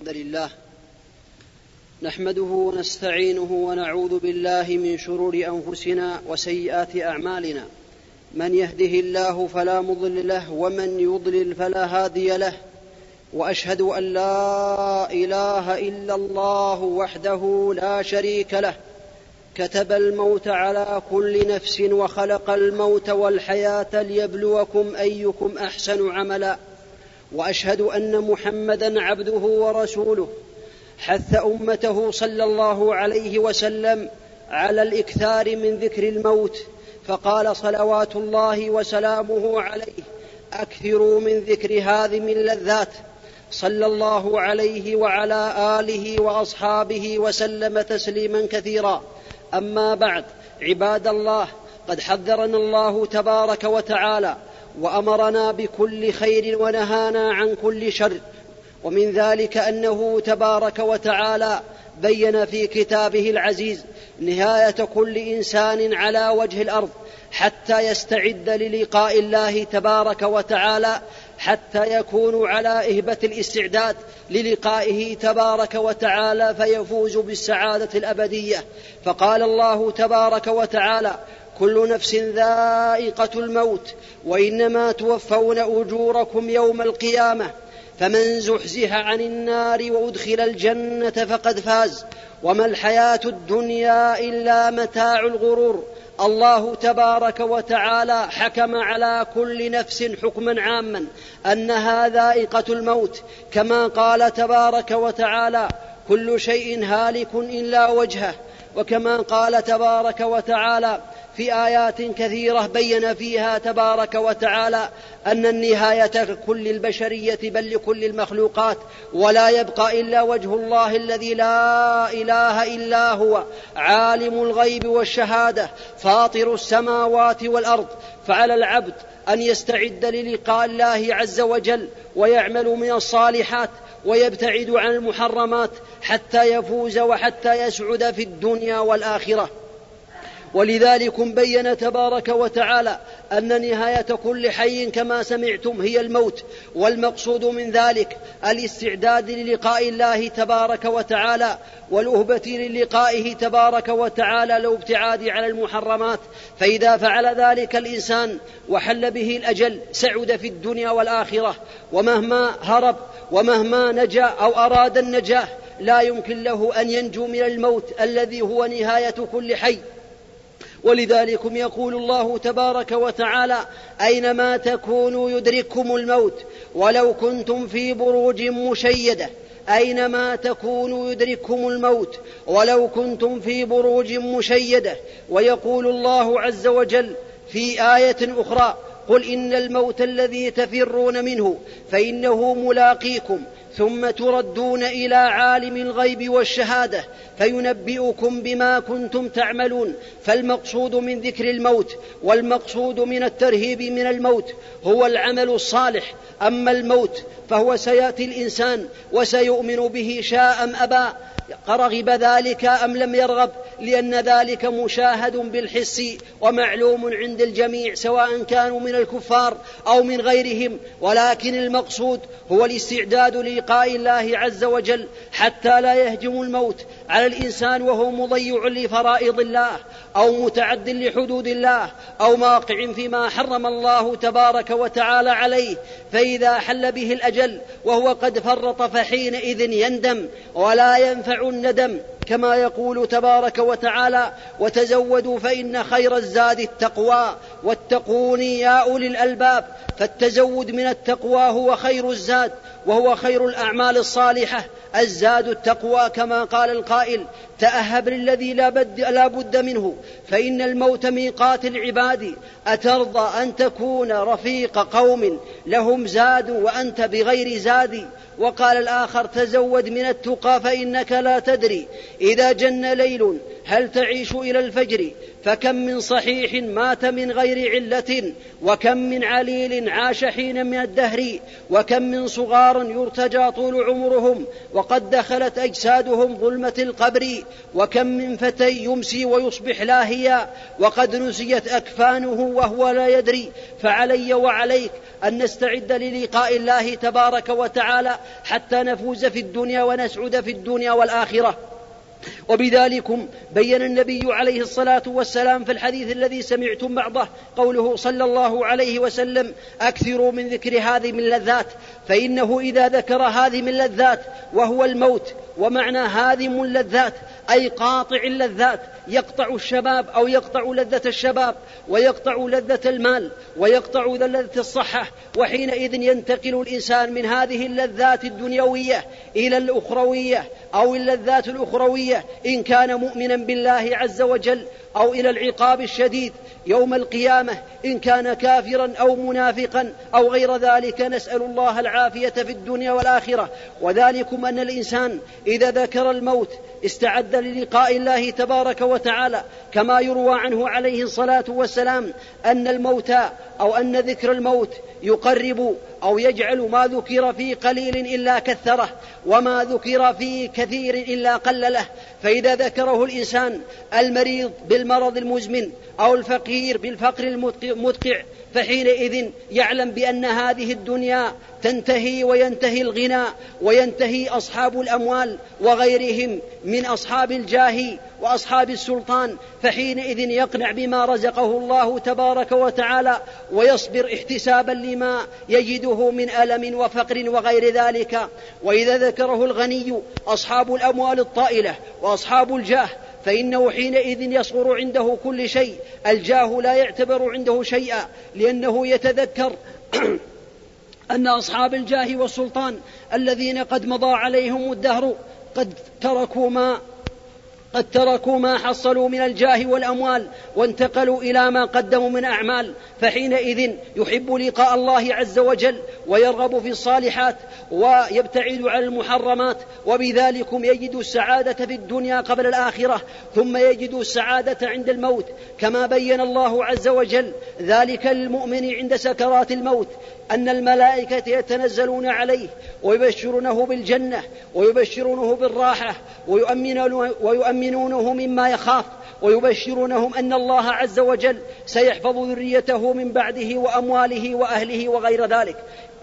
الحمد لله نحمده ونستعينه ونعوذ بالله من شرور أنفسنا وسيئات أعمالنا. من يهده الله فلا مضل له ومن يضلل فلا هادي له. وأشهد أن لا إله إلا الله وحده لا شريك له. كتب الموت على كل نفس وخلق الموت والحياة ليبلوكم أيكم أحسن عملا. وأشهد أن محمدا عبده ورسوله حث أمته صلى الله عليه وسلم على الإكثار من ذكر الموت فقال صلوات الله وسلامه عليه أكثروا من ذكر هذه من اللذات. صلى الله عليه وعلى آله وأصحابه وسلم تسليما كثيرا. أما بعد عباد الله قد حذرنا الله تبارك وتعالى وأمرنا بكل خير ونهانا عن كل شر. ومن ذلك أنه تبارك وتعالى بين في كتابه العزيز نهاية كل إنسان على وجه الأرض حتى يستعد للقاء الله تبارك وتعالى حتى يكون على إهبة الاستعداد للقائه تبارك وتعالى فيفوز بالسعادة الأبدية. فقال الله تبارك وتعالى كل نفس ذائقة الموت وإنما توفون أجوركم يوم القيامة. فمن زحزح عن النار وأدخل الجنة فقد فاز. وما الحياة الدنيا إلا متاع الغرور. الله تبارك وتعالى حكم على كل نفس حكما عاما أنها ذائقة الموت. كما قال تبارك وتعالى كل شيء هالك إلا وجهه. وكما قال تبارك وتعالى في آيات كثيرة بين فيها تبارك وتعالى أن النهاية كل البشرية بل لكل المخلوقات ولا يبقى إلا وجه الله الذي لا إله إلا هو عالم الغيب والشهادة فاطر السماوات والأرض فعلى العبد أن يستعد للقاء الله عز وجل ويعمل من الصالحات ويبتعد عن المحرمات حتى يفوز وحتى يسعد في الدنيا والآخرة. ولذلك بين تبارك وتعالى أن نهاية كل حي كما سمعتم هي الموت والمقصود من ذلك الاستعداد للقاء الله تبارك وتعالى والأهبة للقائه تبارك وتعالى لو ابتعاد على المحرمات. فإذا فعل ذلك الإنسان وحل به الأجل سعد في الدنيا والآخرة. ومهما هرب ومهما نجا أو أراد النجاة لا يمكن له أن ينجو من الموت الذي هو نهاية كل حي. ولذلك يقول الله تبارك وتعالى اينما تكونوا يدرككم الموت ولو كنتم في بروج مشيدة اينما تكونوا يدرككم الموت ولو كنتم في بروج مشيدة ويقول الله عز وجل في آية أخرى قل إن الموت الذي تفرون منه فإنه ملاقيكم ثم تردون إلى عالم الغيب والشهادة فينبئكم بما كنتم تعملون. فالمقصود من ذكر الموت والمقصود من الترهيب من الموت هو العمل الصالح. أما الموت فهو سيأتي الإنسان وسيؤمن به شاء أم أبى. رغب ذلك أم لم يرغب؟ لأن ذلك مشاهد بالحس ومعلوم عند الجميع سواء كانوا من الكفار أو من غيرهم. ولكن المقصود هو الاستعداد للقاء الله عز وجل حتى لا يهجم الموت على الإنسان وهو مضيع لفرائض الله أو متعد لحدود الله أو واقع فيما حرم الله تبارك وتعالى عليه. فإذا حل به الأجل وهو قد فرط فحينئذ يندم ولا ينفع الندم كما يقول تبارك وتعالى وتزودوا فإن خير الزاد التقوى واتقون يا أولي الألباب فالتزود من التقوى هو خير الزاد وهو خير الأعمال الصالحة. الزاد التقوى كما قال القائل. تأهب للذي لا بد, لا بد منه. فإن الموت ميقات العباد. أترضى أن تكون رفيق قوم. لهم زاد وأنت بغير زاد. وقال الآخر تزود من التقى فإنك لا تدري. إذا جن ليل هل تعيش إلى الفجر؟ فكم من صحيح مات من غير علة وكم من عليل عاش حين من الدهر وكم من صغار يرتجى طول عمرهم وقد دخلت أجسادهم ظلمة القبر وكم من فتى يمسي ويصبح لاهيا وقد نسيت أكفانه وهو لا يدري. فعلي وعليك أن نستعد للقاء الله تبارك وتعالى حتى نفوز في الدنيا ونسعد في الدنيا والآخرة. وبذلكم بين النبي عليه الصلاة والسلام في الحديث الذي سمعتم بعضه قوله صلى الله عليه وسلم أكثروا من ذكر هذه من اللذات فإنه إذا ذكر هذه من اللذات وهو الموت ومعنى هادم اللذات أي قاطع اللذات يقطع الشباب أو يقطع لذة الشباب ويقطع لذة المال ويقطع لذة الصحة وحينئذ ينتقل الإنسان من هذه اللذات الدنيوية إلى الأخروية أو اللذات الأخروية إن كان مؤمنا بالله عز وجل أو إلى العقاب الشديد يوم القيامة إن كان كافرا أو منافقا أو غير ذلك نسأل الله العافية في الدنيا والآخرة. وذلكم أن الإنسان إذا ذكر الموت استعد للقاء الله تبارك وتعالى كما يروى عنه عليه الصلاة والسلام أن الموت أو أن ذكر الموت يقرب أو يجعل ما ذكر في قليل إلا كثره وما ذكر في كثير إلا قلله فإذا ذكره الإنسان المريض بالمرض المزمن أو الفقير بالفقر المدقع فحينئذ يعلم بأن هذه الدنيا تنتهي وينتهي الغنى وينتهي أصحاب الأموال وغيرهم من أصحاب الجاه وأصحاب السلطان فحينئذ يقنع بما رزقه الله تبارك وتعالى ويصبر احتسابا لما يجده من ألم وفقر وغير ذلك. وإذا ذكره الغني أصحاب الأموال الطائلة وأصحاب الجاه فإنه حينئذ يصغر عنده كل شيء الجاه لا يعتبر عنده شيئا لأنه يتذكر أن أصحاب الجاه والسلطان الذين قد مضى عليهم الدهر قد تركوا ما قد تركوا ما حصلوا من الجاه والأموال وانتقلوا إلى ما قدموا من أعمال فحينئذ يحب لقاء الله عز وجل ويرغب في الصالحات ويبتعد عن المحرمات وبذلكم يجد السعادة في الدنيا قبل الآخرة ثم يجد السعادة عند الموت كما بين الله عز وجل ذلك للمؤمن عند سكرات الموت أن الملائكة يتنزلون عليه ويبشرونه بالجنة ويبشرونه بالراحة ويؤمنونه مما يخاف ويبشرونهم أن الله عز وجل سيحفظ ذريته من بعده وأمواله وأهله وغير ذلك.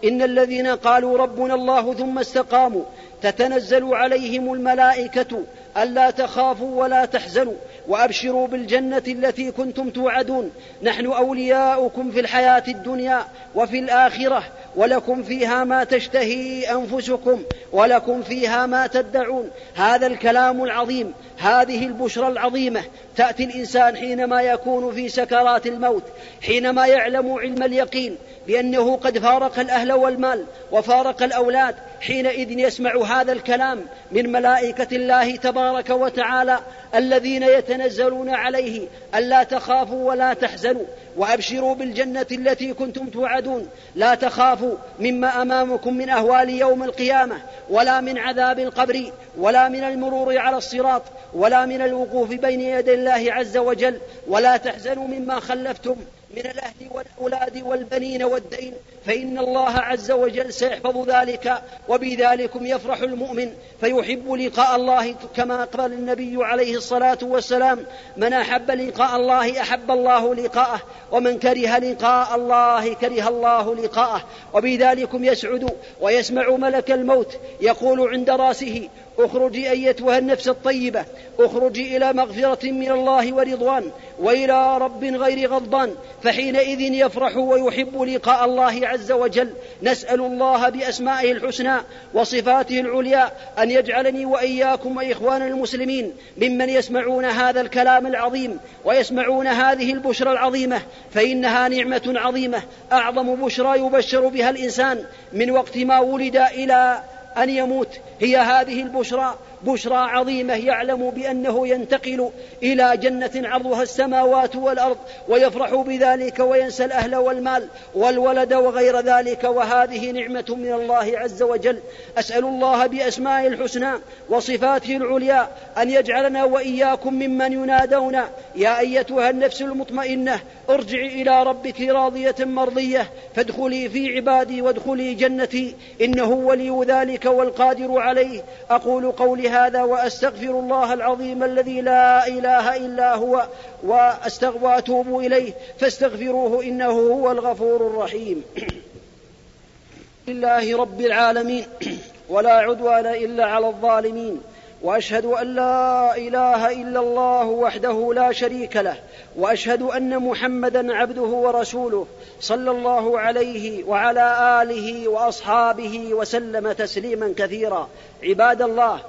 إن الذين قالوا ربنا الله ثم استقاموا تتنزل عليهم الملائكة ألا تخافوا ولا تحزنوا وأبشروا بالجنة التي كنتم توعدون. نحن أولياؤكم في الحياة الدنيا وفي الآخرة ولكم فيها ما تشتهي أنفسكم ولكم فيها ما تدعون. هذا الكلام العظيم هذه البشرى العظيمة. تأتي الإنسان حينما يكون في سكرات الموت حينما يعلم علم اليقين بأنه قد فارق الأهل والمال وفارق الأولاد حينئذ يسمع هذا الكلام من ملائكة الله تبارك وتعالى الذين يتنزلون عليه الا تخافوا ولا تحزنوا وأبشروا بالجنة التي كنتم توعدون. لا تخافوا مما أمامكم من أهوال يوم القيامة ولا من عذاب القبر ولا من المرور على الصراط ولا من الوقوف بين يدي الله عز وجل. ولا تحزنوا مما خلفتم. من الأهل والأولاد والبنين والدين فإن الله عز وجل سيحفظ ذلك وبذلكم يفرح المؤمن فيحب لقاء الله كما قال النبي عليه الصلاة والسلام من أحب لقاء الله أحب الله لقاءه ومن كره لقاء الله كره الله لقاءه. وبذلكم يسعد ويسمع ملك الموت يقول عند رأسه اخرجي ايتها النفس الطيبة. اخرجي إلى مغفرة من الله ورضوان وإلى رب غير غضبان. فحينئذ يفرح ويحب لقاء الله عز وجل. نسأل الله بأسمائه الحسنى وصفاته العليا أن يجعلني وإياكم وإخوان المسلمين ممن يسمعون هذا الكلام العظيم ويسمعون هذه البشرى العظيمة. فإنها نعمة عظيمة. أعظم بشرى يبشر بها الإنسان من وقت ما ولد إلى أن يموت هي هذه البشرى بشرى عظيمة يعلم بأنه ينتقل إلى جنة عرضها السماوات والأرض ويفرح بذلك وينسى الأهل والمال والولد وغير ذلك. وهذه نعمة من الله عز وجل. أسأل الله بأسمائه الحسنى وصفاته العليا أن يجعلنا وإياكم ممن ينادون. يا أيتها النفس المطمئنة ارجعي إلى ربك راضية مرضية. فادخلي في عبادي وادخلي جنتي. إنه ولي ذلك والقادر عليه. أقول قولي هذا وأستغفر الله العظيم الذي لا إله إلا هو وأتوب إليه فاستغفروه إنه هو الغفور الرحيم. لله رب العالمين ولا عدوان إلا على الظالمين وأشهد أن لا إله إلا الله وحده لا شريك له وأشهد أن محمدا عبده ورسوله صلى الله عليه وعلى آله وأصحابه وسلم تسليما كثيرا. عباد الله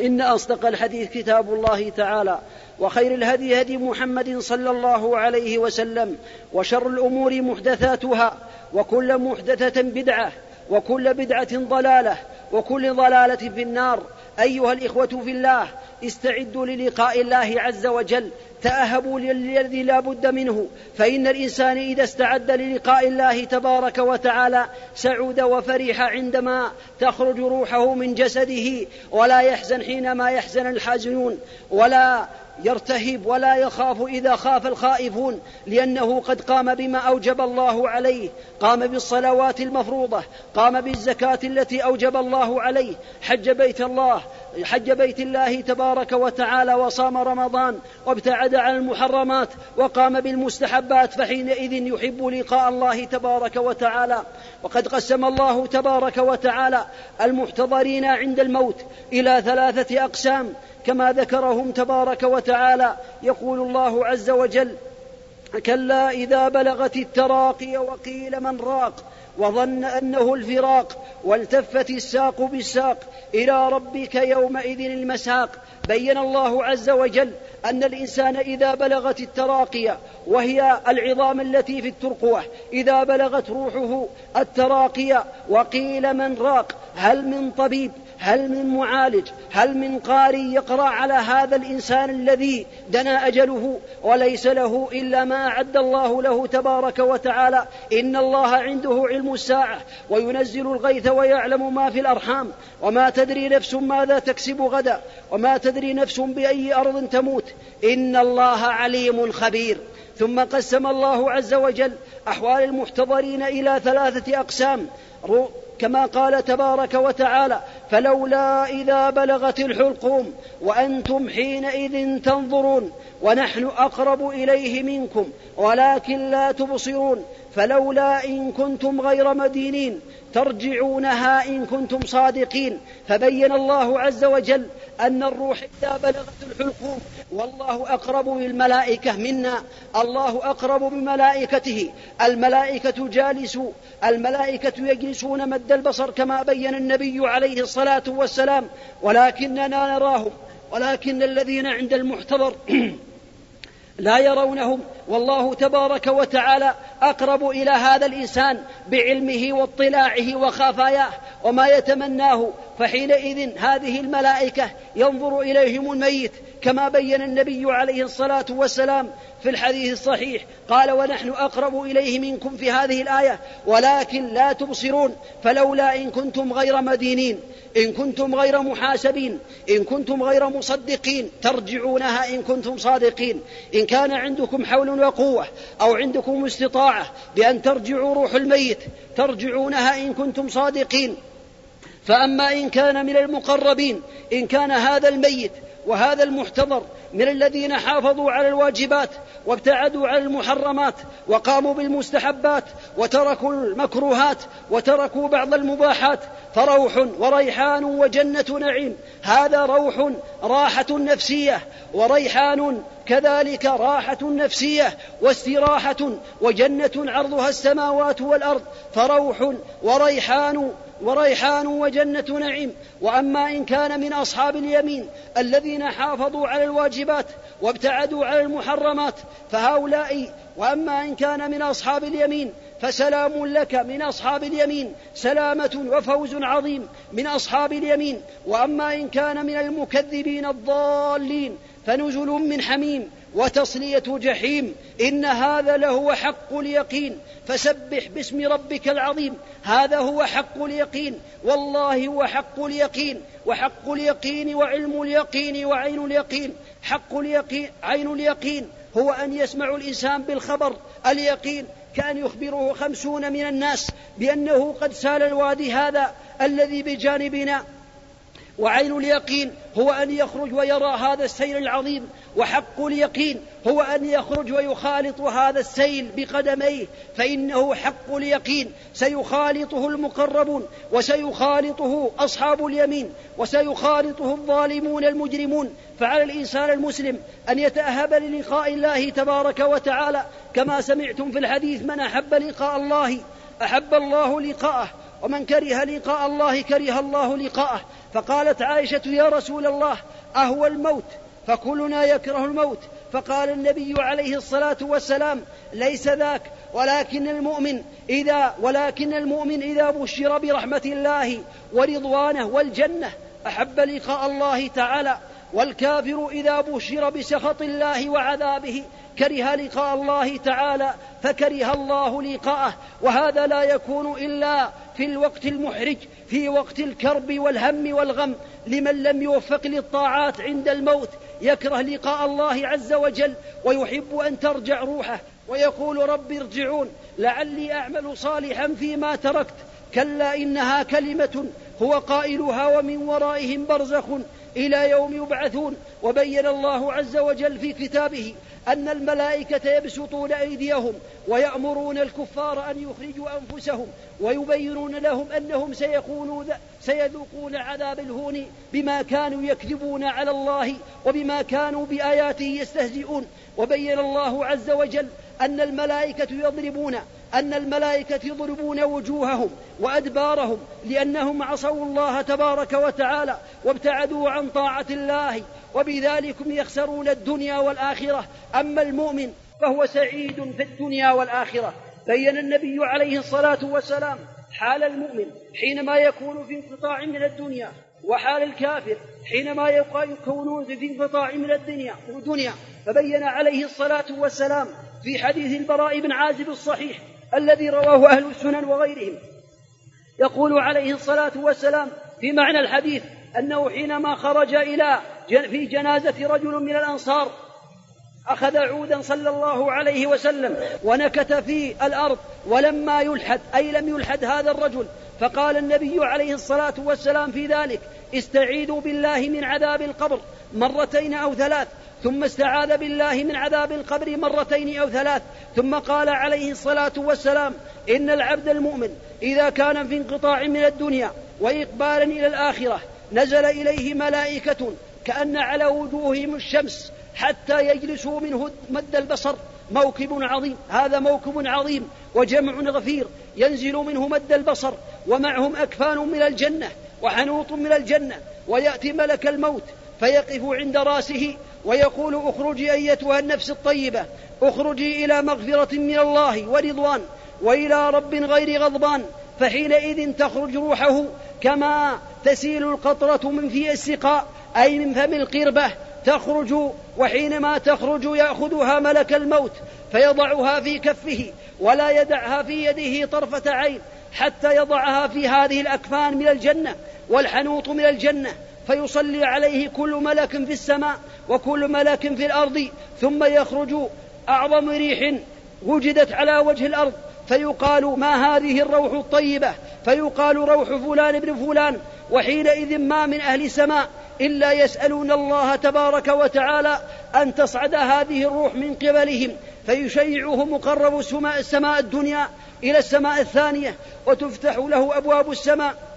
إن أصدق الحديث كتاب الله تعالى وخير الهدي هدي محمد صلى الله عليه وسلم وشر الأمور محدثاتها وكل محدثة بدعة وكل بدعة ضلالة وكل ضلالة في النار. أيها الإخوة في الله استعدوا للقاء الله عز وجل تأهبوا للذي لا بد منه. فإن الإنسان إذا استعد للقاء الله تبارك وتعالى سعد وفرح عندما تخرج روحه من جسده ولا يحزن حينما يحزن الحازنون ولا يرتهب ولا يخاف إذا خاف الخائفون لأنه قد قام بما أوجب الله عليه قام بالصلوات المفروضة قام بالزكاة التي أوجب الله عليه حج بيت الله حج بيت الله تبارك وتعالى وصام رمضان وابتعد عن المحرمات وقام بالمستحبات فحينئذ يحب لقاء الله تبارك وتعالى. وقد قسم الله تبارك وتعالى المحتضرين عند الموت إلى ثلاثة أقسام. كما ذكرهم تبارك وتعالى يقول الله عز وجل كلا إذا بلغت التراقي وقيل من راق وظن أنه الفراق والتفت الساق بالساق إلى ربك يومئذ المساق. بين الله عز وجل أن الإنسان إذا بلغت التراقي وهي العظام التي في الترقوة إذا بلغت روحه التراقي وقيل من راق هل من طبيب؟ هل من معالج هل من قاري يقرأ على هذا الإنسان الذي دنا أجله وليس له إلا ما أعد الله له تبارك وتعالى. إن الله عنده علم الساعة وينزل الغيث ويعلم ما في الأرحام. وما تدري نفس ماذا تكسب غدا وما تدري نفس بأي أرض تموت. إن الله عليم خبير ثم قسم الله عز وجل أحوال المحتضرين إلى ثلاثة أقسام. كما قال تبارك وتعالى فلولا إذا بلغت الحلقوم وأنتم حينئذ تنظرون ونحن أقرب إليه منكم ولكن لا تبصرون فلولا إن كنتم غير مدينين ترجعونها إن كنتم صادقين. فبين الله عز وجل أن الروح إذا بلغت الحلقوم والله أقرب بالملائكه منا. الله أقرب بملائكته. الملائكة جالس الملائكة يجلسون مد البصر كما بين النبي عليه الصلاة والسلام. ولكننا نراهم ولكن الذين عند المحتضر لا يرونهم. والله تبارك وتعالى أقرب إلى هذا الإنسان بعلمه واطلاعه وخفاياه وما يتمناه. فحينئذ هذه الملائكة ينظر إليهم الميت كما بين النبي عليه الصلاة والسلام في الحديث الصحيح قال ونحن أقرب إليه منكم في هذه الآية ولكن لا تبصرون فلولا إن كنتم غير مدينين إن كنتم غير محاسبين إن كنتم غير مصدقين ترجعونها إن كنتم صادقين. إن كان عندكم حول وقوه أو عندكم استطاعة بأن ترجعوا روح الميت ترجعونها إن كنتم صادقين. فأما إن كان من المقربين إن كان هذا الميت وهذا المحتضر من الذين حافظوا على الواجبات وابتعدوا عن المحرمات وقاموا بالمستحبات وتركوا المكروهات وتركوا بعض المباحات فروح وريحان وجنة نعيم. هذا روح راحة نفسية وريحان كذلك راحة نفسية واستراحة وجنة عرضها السماوات والأرض فروح وريحان وريحان وجنة نعيم. وأما إن كان من أصحاب اليمين الذين حافظوا على الواجبات وابتعدوا على المحرمات فهؤلاء وأما إن كان من أصحاب اليمين فسلام لك من أصحاب اليمين سلامة وفوز عظيم من أصحاب اليمين. وأما إن كان من المكذبين الضالين فنزل من حميم. وتصلية جحيم إن هذا لهو حق اليقين فسبح باسم ربك العظيم هذا هو حق اليقين والله هو حق اليقين وحق اليقين وعلم اليقين وعين اليقين حق اليقين عين اليقين هو أن يسمع الإنسان بالخبر اليقين كأن يخبره خمسون من الناس بأنه قد سال الوادي هذا الذي بجانبنا وعين اليقين هو أن يخرج ويرى هذا السيل العظيم وحق اليقين هو أن يخرج ويخالط هذا السيل بقدميه فإنه حق اليقين. سيخالطه المقربون وسيخالطه أصحاب اليمين وسيخالطه الظالمون المجرمون. فعلى الإنسان المسلم أن يتأهب للقاء الله تبارك وتعالى. كما سمعتم في الحديث من أحب لقاء الله أحب الله لقاءه ومن كره لقاء الله كره الله لقاءه. فقالت عائشة يا رسول الله أهو الموت فكلنا يكره الموت. فقال النبي عليه الصلاة والسلام ليس ذاك ولكن المؤمن إذا ولكن المؤمن إذا بشر برحمة الله ورضوانه والجنة أحب لقاء الله تعالى. والكافر إذا بشر بسخط الله وعذابه كره لقاء الله تعالى فكره الله لقاءه. وهذا لا يكون إلا في الوقت المحرج في وقت الكرب والهم والغم. لمن لم يوفق للطاعات عند الموت يكره لقاء الله عز وجل ويحب أن ترجع روحه ويقول رب ارجعون. لعلي أعمل صالحا فيما تركت. كلا إنها كلمة هو قائلها ومن ورائهم برزخ. إلى يوم يبعثون. وبين الله عز وجل في كتابه أن الملائكة يبسطون أيديهم ويأمرون الكفار أن يخرجوا أنفسهم ويبينون لهم أنهم سيكونوا سيذوقون عذاب الهون بما كانوا يكذبون على الله وبما كانوا بآياته يستهزئون. وبين الله عز وجل أن الملائكة يضربون أن الملائكة يضربون وجوههم وأدبارهم لأنهم عصوا الله تبارك وتعالى وابتعدوا عن طاعة الله وبذلكم يخسرون الدنيا والآخرة. أما المؤمن فهو سعيد في الدنيا والآخرة. بين النبي عليه الصلاة والسلام حال المؤمن حينما يكون في انقطاع من الدنيا وحال الكافر حينما يكونون في انقطاع من الدنيا ودنيا. فبين عليه الصلاة والسلام في حديث البراء بن عازب الصحيح الذي رواه أهل السنن وغيرهم. يقول عليه الصلاة والسلام في معنى الحديث أنه حينما خرج إلى في جنازة رجل من الأنصار أخذ عودا صلى الله عليه وسلم ونكت في الأرض ولما يلحد أي لم يلحد هذا الرجل. فقال النبي عليه الصلاة والسلام في ذلك استعيذوا بالله من عذاب القبر مرتين أو ثلاث ثم استعاذ بالله من عذاب القبر مرتين أو ثلاث ثم قال عليه الصلاة والسلام إن العبد المؤمن إذا كان في انقطاع من الدنيا وإقبالا إلى الآخرة نزل إليه ملائكة كأن على وجوههم الشمس حتى يجلسوا منه مد البصر. موكب عظيم هذا موكب عظيم وجمع غفير ينزل منه مد البصر ومعهم أكفان من الجنة وحنوط من الجنة ويأتي ملك الموت فيقف عند رأسه ويقول اخرجي أيتها النفس الطيبة. اخرجي إلى مغفرة من الله ورضوان وإلى رب غير غضبان. فحينئذ تخرج روحه كما تسيل القطرة من في السقاء أي من فم القربة تخرج. وحينما تخرج يأخذها ملك الموت فيضعها في كفه ولا يدعها في يده طرفة عين حتى يضعها في هذه الأكفان من الجنة والحنوط من الجنة. فيصلي عليه كل ملك في السماء وكل ملك في الأرض ثم يخرج أعظم ريح وجدت على وجه الأرض. فيقال ما هذه الروح الطيبة؟ فيقال روح فلان بن فلان وحينئذ ما من أهل السماء إلا يسألون الله تبارك وتعالى أن تصعد هذه الروح من قبلهم. فيشيعه مقرب السماء الدنيا إلى السماء الثانية وتفتح له أبواب السماء.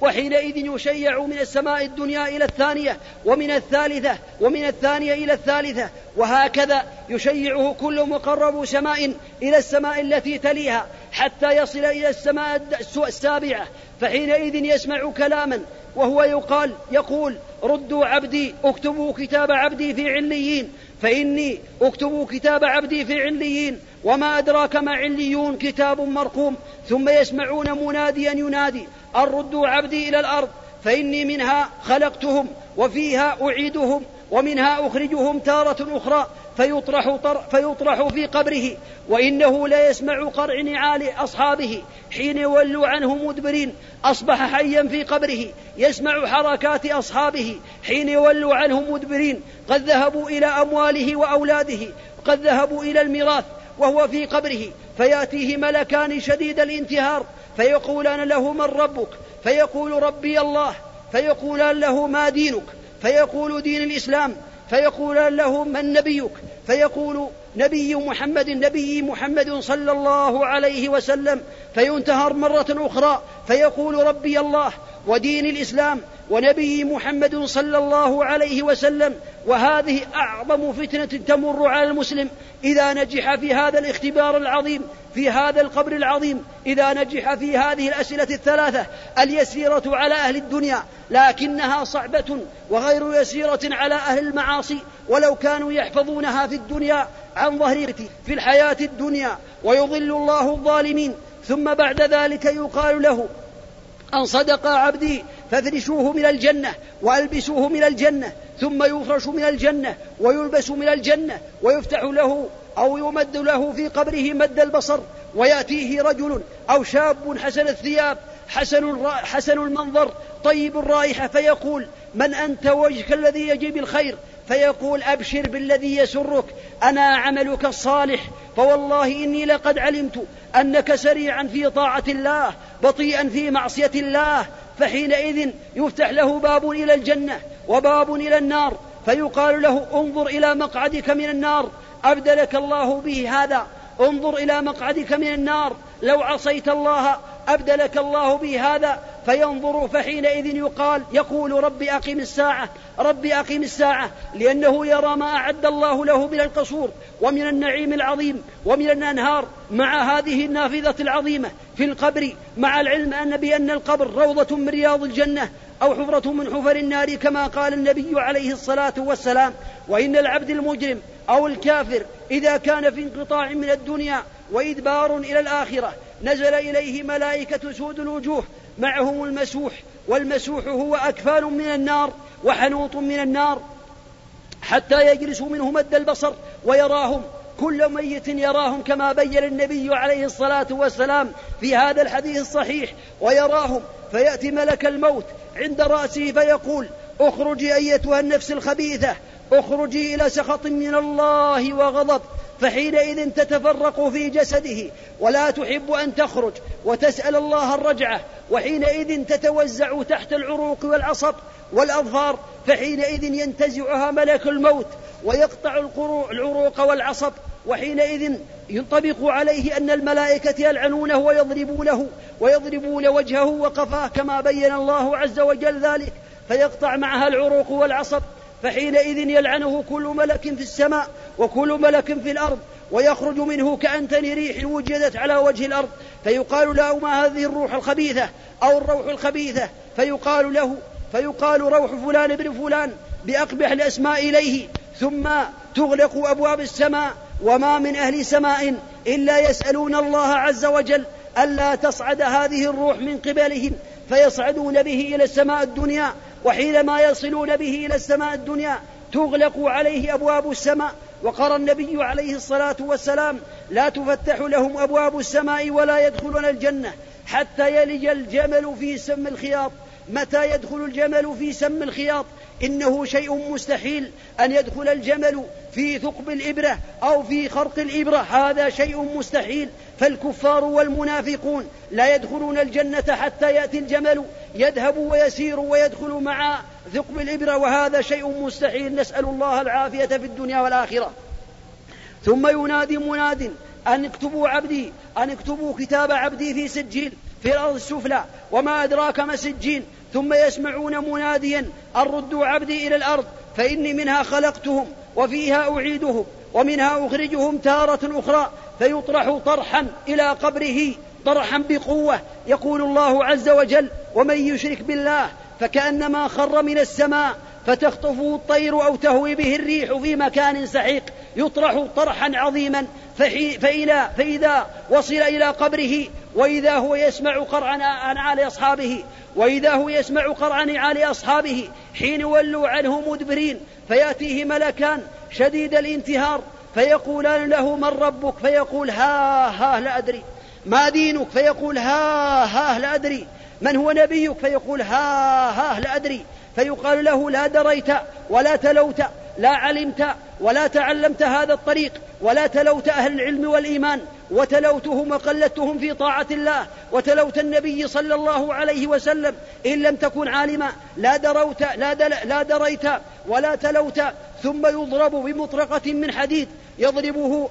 وحينئذ يشيع من السماء الدنيا إلى الثانية ومن الثالثة ومن الثانية إلى الثالثة وهكذا يشيعه كل مقرب سماء إلى السماء التي تليها حتى يصل إلى السماء السابعة. فحينئذ يسمع كلاما وهو يقال يقول ردوا عبدي اكتبوا كتاب عبدي في عليين فإني اكتبوا كتاب عبدي في عليين وما أدراك ما عليون كتاب مرقوم ثم يسمعون مناديا ينادي أن ردوا عبدي إلى الأرض فإني منها خلقتهم وفيها أعيدهم ومنها أخرجهم تارة أخرى فيطرح, فيطرح في قبره وإنه لا يسمع قرع نعال أصحابه حين يولوا عنه مدبرين أصبح حيا في قبره يسمع حركات أصحابه حين يولوا عنه مدبرين قد ذهبوا إلى أمواله وأولاده قد ذهبوا إلى الميراث وهو في قبره فيأتيه ملكان شديد الانتهار فيقولان له من ربك؟ فيقول ربي الله فيقولان له ما دينك؟ فيقول دين الإسلام فيقولان له من نبيك؟ فيقول نبي محمد نبي محمد صلى الله عليه وسلم فينتهر مرة أخرى فيقول ربي الله ودين الإسلام ونبي محمد صلى الله عليه وسلم وهذه أعظم فتنة تمر على المسلم إذا نجح في هذا الاختبار العظيم في هذا القبر العظيم إذا نجح في هذه الأسئلة الثلاثة اليسيرة على أهل الدنيا لكنها صعبة وغير يسيرة على أهل المعاصي ولو كانوا يحفظونها في الدنيا عن ظهر في الحياة الدنيا ويضل الله الظالمين ثم بعد ذلك يقال له أن صدق عبدي فافرشوه من الجنة وألبسوه من الجنة ثم يفرش من الجنة ويلبس من الجنة ويفتح له أو يمد له في قبره مد البصر ويأتيه رجل أو شاب حسن الثياب حسن, حسن المنظر طيب الرائحة فيقول من أنت وجهك الذي يجيب الخير؟ فيقول أبشر بالذي يسرك أنا عملك الصالح فوالله إني لقد علمت أنك سريعا في طاعة الله بطيئا في معصية الله فحينئذ يفتح له باب إلى الجنة وباب إلى النار فيقال له انظر إلى مقعدك من النار أبدلك الله به هذا انظر إلى مقعدك من النار لو عصيت الله أبدلك الله به هذا فينظر فحينئذ يقال يقول رب أقم الساعة رب أقم الساعة لأنه يرى ما أعد الله له من القصور ومن النعيم العظيم ومن الأنهار مع هذه النافذة العظيمة في القبر مع العلم أن بأن القبر روضة من رياض الجنة أو حفرة من حفر النار كما قال النبي عليه الصلاة والسلام وإن العبد المجرم أو الكافر إذا كان في انقطاع من الدنيا وإدبار إلى الآخرة نزل إليه ملائكة سود الوجوه معهم المسوح والمسوح هو أكفان من النار وحنوط من النار حتى يجلس منه مد البصر ويراهم كل ميت يراهم كما بين النبي عليه الصلاة والسلام في هذا الحديث الصحيح ويراهم فيأتي ملك الموت عند رأسه فيقول اخرجي أيتها النفس الخبيثة اخرجي إلى سخط من الله وغضب. فحينئذ تتفرق في جسده ولا تحب أن تخرج وتسأل الله الرجعة وحينئذ تتوزع تحت العروق والعصب والأظفار فحينئذ ينتزعها ملك الموت ويقطع العروق والعصب وحينئذ ينطبق عليه أن الملائكة يلعنونه ويضربونه ويضربون وجهه وقفاه كما بين الله عز وجل ذلك فيقطع معها العروق والعصب فحينئذ يلعنه كل ملك في السماء وكل ملك في الأرض ويخرج منه كأنتن ريح وجدت على وجه الأرض. فيقال له ما هذه الروح الخبيثة أو الروح الخبيثة. فيقال له فيقال روح فلان بن فلان بأقبح الأسماء إليه. ثم تغلق أبواب السماء وما من أهل سماء إلا يسألون الله عز وجل ألا تصعد هذه الروح من قبلهم. فيصعدون به إلى السماء الدنيا وحينما يصلون به إلى السماء الدنيا تغلق عليه أبواب السماء وقرى النبي عليه الصلاة والسلام لا تفتح لهم أبواب السماء ولا يدخلون الجنة حتى يلج الجمل في سم الخياط. متى يدخل الجمل في سم الخياط؟ إنه شيء مستحيل أن يدخل الجمل في ثقب الإبرة أو في خرق الإبرة. هذا شيء مستحيل. فالكفار والمنافقون لا يدخلون الجنة حتى يأتي الجمل. يذهب ويسير ويدخل مع ثقب الإبرة وهذا شيء مستحيل. نسأل الله العافية في الدنيا والآخرة. ثم ينادي مناد أن اكتبوا عبدي أن اكتبوا كتاب عبدي في سجيل. في الأرض السفلى وما أدراك ما سجين ثم يسمعون مناديا أن ردوا عبدي إلى الأرض فإني منها خلقتهم وفيها أعيدهم ومنها أخرجهم تارة أخرى فيطرح طرحا إلى قبره طرحا بقوة يقول الله عز وجل ومن يشرك بالله فكأنما خر من السماء فتخطفه الطير أو تهوي به الريح في مكان سحيق يطرح طرحا عظيما فإذا, فإذا وصل إلى قبره وإذا هو يسمع قرع نعال أصحابه وإذا هو يسمع قرع نعال أصحابه حين ولوا عنه مدبرين فيأتيه ملكان شديد الانتهار فيقولان له من ربك؟ فيقول ها ها لا أدري. ما دينك؟ فيقول ها ها لا أدري. من هو نبيك؟ فيقول ها ها لا أدري. فيقال له لا دريت ولا تلوت لا علمت ولا تعلمت هذا الطريق ولا تلوت أهل العلم والإيمان وتلوتهم وقلدتهم في طاعة الله وتلوت النبي صلى الله عليه وسلم إن لم تكن عالما لا دروت لا, دل لا دريت ولا تلوت ثم يضرب بمطرقة من حديد يضربه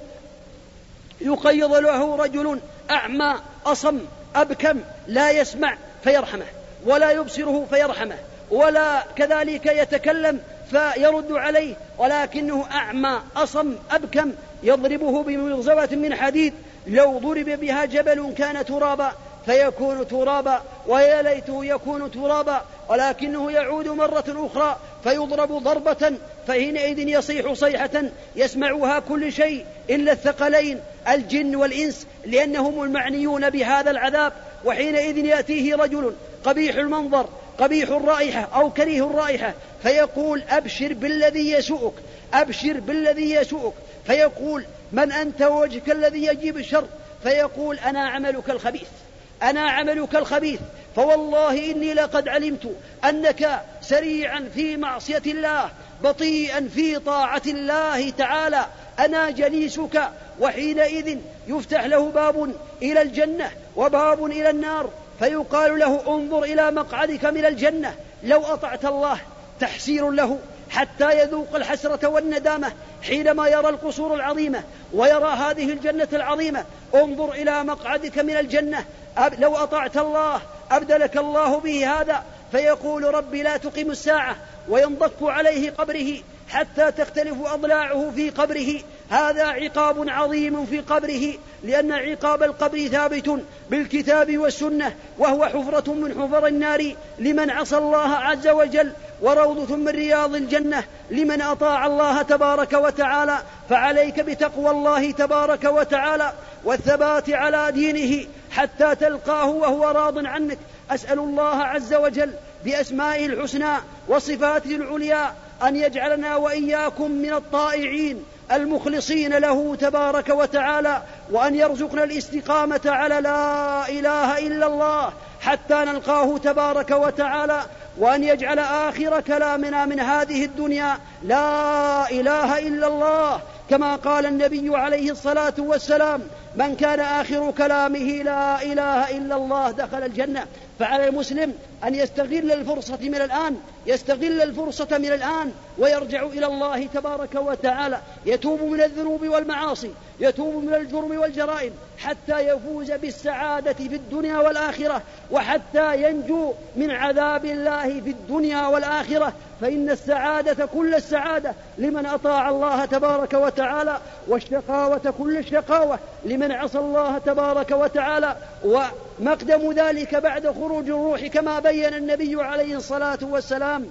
يقيض له رجل أعمى أصم أبكم لا يسمع فيرحمه ولا يبصره فيرحمه. ولا كذلك يتكلم فيرد عليه ولكنه أعمى أصم أبكم يضربه بمغزوة من حديد. لو ضرب بها جبل كان ترابا فيكون ترابا ويا ليته يكون ترابا ولكنه يعود مرة أخرى فيضرب ضربة فحينئذ يصيح صيحة يسمعها كل شيء إلا الثقلين الجن والإنس لأنهم المعنيون بهذا العذاب. وحينئذ يأتيه رجل قبيح المنظر قبيح الرائحة أو كريه الرائحة فيقول أبشر بالذي يسوءك أبشر بالذي يسوءك. فيقول من أنت ووجهك الذي يجيب الشر؟ فيقول أنا عملك الخبيث أنا عملك الخبيث. فوالله إني لقد علمت أنك سريعا في معصية الله بطيئا في طاعة الله تعالى. أنا جليسك وحينئذ يفتح له باب إلى الجنة وباب إلى النار. فيقال له انظر إلى مقعدك من الجنة لو أطعت الله تحسير له حتى يذوق الحسرة والندامة حينما يرى القصور العظيمة ويرى هذه الجنة العظيمة. انظر إلى مقعدك من الجنة لو أطعت الله أبدلك الله به هذا. فيقول ربي لا تقم الساعة وينضك عليه قبره حتى تختلف أضلاعه في قبره. هذا عقاب عظيم في قبره لأن عقاب القبر ثابت بالكتاب والسنة وهو حفرة من حفر النار لمن عصى الله عز وجل وروضة من رياض الجنة لمن أطاع الله تبارك وتعالى فعليك بتقوى الله تبارك وتعالى والثبات على دينه حتى تلقاه وهو راض عنك. أسأل الله عز وجل بأسمائه الحسنى وصفاته العليا أن يجعلنا وإياكم من الطائعين. المخلصين له تبارك وتعالى وأن يرزقنا الاستقامة على لا إله إلا الله حتى نلقاه تبارك وتعالى وأن يجعل آخر كلامنا من هذه الدنيا لا إله إلا الله. كما قال النبي عليه الصلاة والسلام من كان آخر كلامه لا إله إلا الله دخل الجنة فعلى المسلم أن يستغل الفرصة من الآن يستغل الفرصة من الآن ويرجع إلى الله تبارك وتعالى. يتوب من الذنوب والمعاصي يتوب من الجرم والجرائم حتى يفوز بالسعادة في الدنيا والآخرة وحتى ينجو من عذاب الله في الدنيا والآخرة. فإن السعادة كل السعادة لمن أطاع الله تبارك وتعالى والشقاوة كل الشقاوة لمن عصى الله تبارك وتعالى ومقدم ذلك بعد خروج الروح كما بين النبي عليه الصلاة والسلام.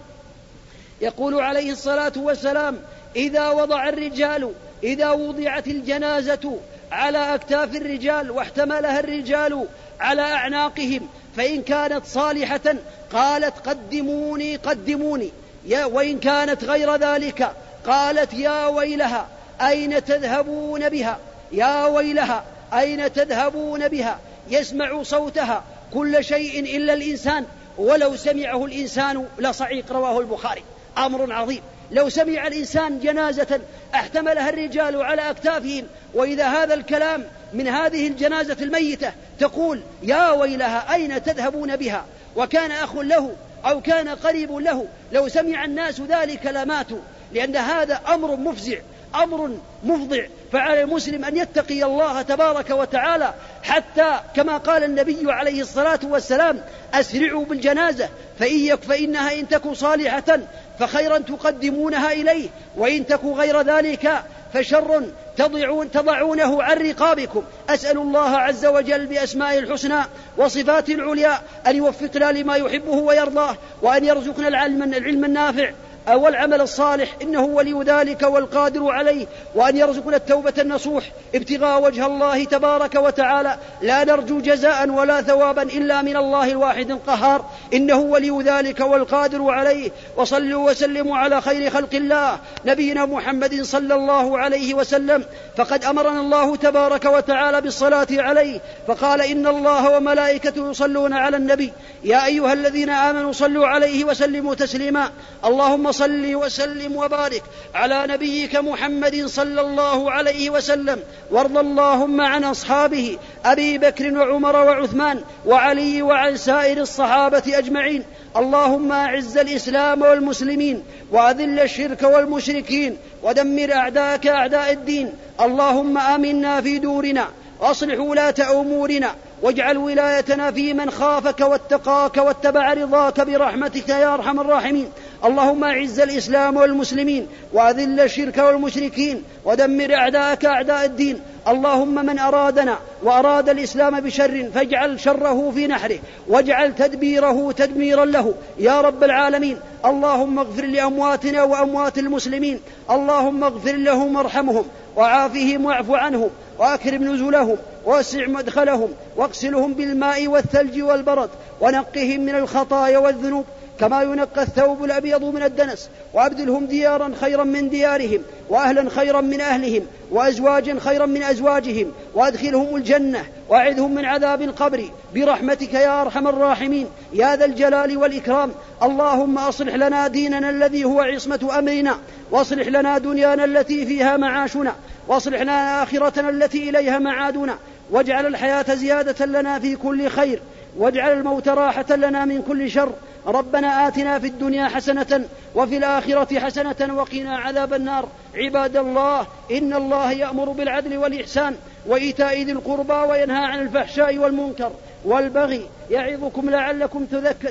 يقول عليه الصلاة والسلام إذا وضع الرجال إذا وضعت الجنازة على أكتاف الرجال واحتملها الرجال على أعناقهم فإن كانت صالحة قالت قدموني قدموني. يا وإن كانت غير ذلك قالت يا ويلها أين تذهبون بها؟ يا ويلها أين تذهبون بها؟ يسمع صوتها كل شيء إلا الإنسان. ولو سمعه الإنسان لصعيق رواه البخاري. أمر عظيم. لو سمع الإنسان جنازة احتملها الرجال على أكتافهم. وإذا هذا الكلام من هذه الجنازة الميتة تقول يا ويلها أين تذهبون بها؟ وكان أخ له أو كان قريب له. لو سمع الناس ذلك لماتوا. لأن هذا أمر مفزع. أمر مفضع فعلى المسلم أن يتقي الله تبارك وتعالى حتى كما قال النبي عليه الصلاة والسلام أسرعوا بالجنازة فإن فإنها إن تك صالحة فخيرا تقدمونها إليه وإن تك غير ذلك فشر تضعون تضعونه عن رقابكم. أسأل الله عز وجل بأسمائه الحسنى وصفاته العليا أن يوفقنا لما يحبه ويرضاه وأن يرزقنا العلم النافع والعمل الصالح إنه ولي ذلك والقادر عليه وأن يرزقنا التوبة النصوح ابتغاء وجه الله تبارك وتعالى. لا نرجو جزاء ولا ثوابا إلا من الله الواحد القهار. إنه ولي ذلك والقادر عليه. وصلوا وسلموا على خير خلق الله نبينا محمد صلى الله عليه وسلم. فقد أمرنا الله تبارك وتعالى بالصلاة عليه. فقال إن الله وملائكته يصلون على النبي. يا أيها الذين آمنوا صلوا عليه وسلموا تسليما. اللهم صل وسلم وبارك على نبيك محمد صلى الله عليه وسلم وارض اللهم عن أصحابه أبي بكر وعمر وعثمان وعلي وعن سائر الصحابة أجمعين. اللهم أعز الإسلام والمسلمين وأذل الشرك والمشركين ودمر أعداءك أعداء الدين. اللهم آمنا في دورنا واصلح ولاة أمورنا واجعل ولايتنا في من خافك واتقاك واتبع رضاك برحمتك يا أرحم الراحمين. اللهم اعز الاسلام والمسلمين واذل الشرك والمشركين ودمر اعداءك اعداء الدين اللهم من ارادنا واراد الاسلام بشر فاجعل شره في نحره واجعل تدبيره تدميرا له يا رب العالمين اللهم اغفر لامواتنا واموات المسلمين اللهم اغفر لهم وارحمهم وعافهم واعف عنهم واكرم نزلهم واسع مدخلهم واغسلهم بالماء والثلج والبرد ونقهم من الخطايا والذنوب كما ينقى الثوب الأبيض من الدنس وأبدلهم ديارا خيرا من ديارهم وأهلا خيرا من أهلهم وأزواجا خيرا من أزواجهم وأدخلهم الجنة وأعذهم من عذاب القبر برحمتك يا أرحم الراحمين يا ذا الجلال والإكرام. اللهم أصلح لنا ديننا الذي هو عصمة أمرنا واصلح لنا دنيانا التي فيها معاشنا واصلح لنا آخرتنا التي إليها معادنا واجعل الحياة زيادة لنا في كل خير واجعل الموت راحة لنا من كل شر ربنا آتنا في الدنيا حسنة وفي الآخرة حسنة وقنا عذاب النار. عباد الله إن الله يأمر بالعدل والإحسان وإيتاء ذي القربى وينهى عن الفحشاء والمنكر والبغي يعظكم لعلكم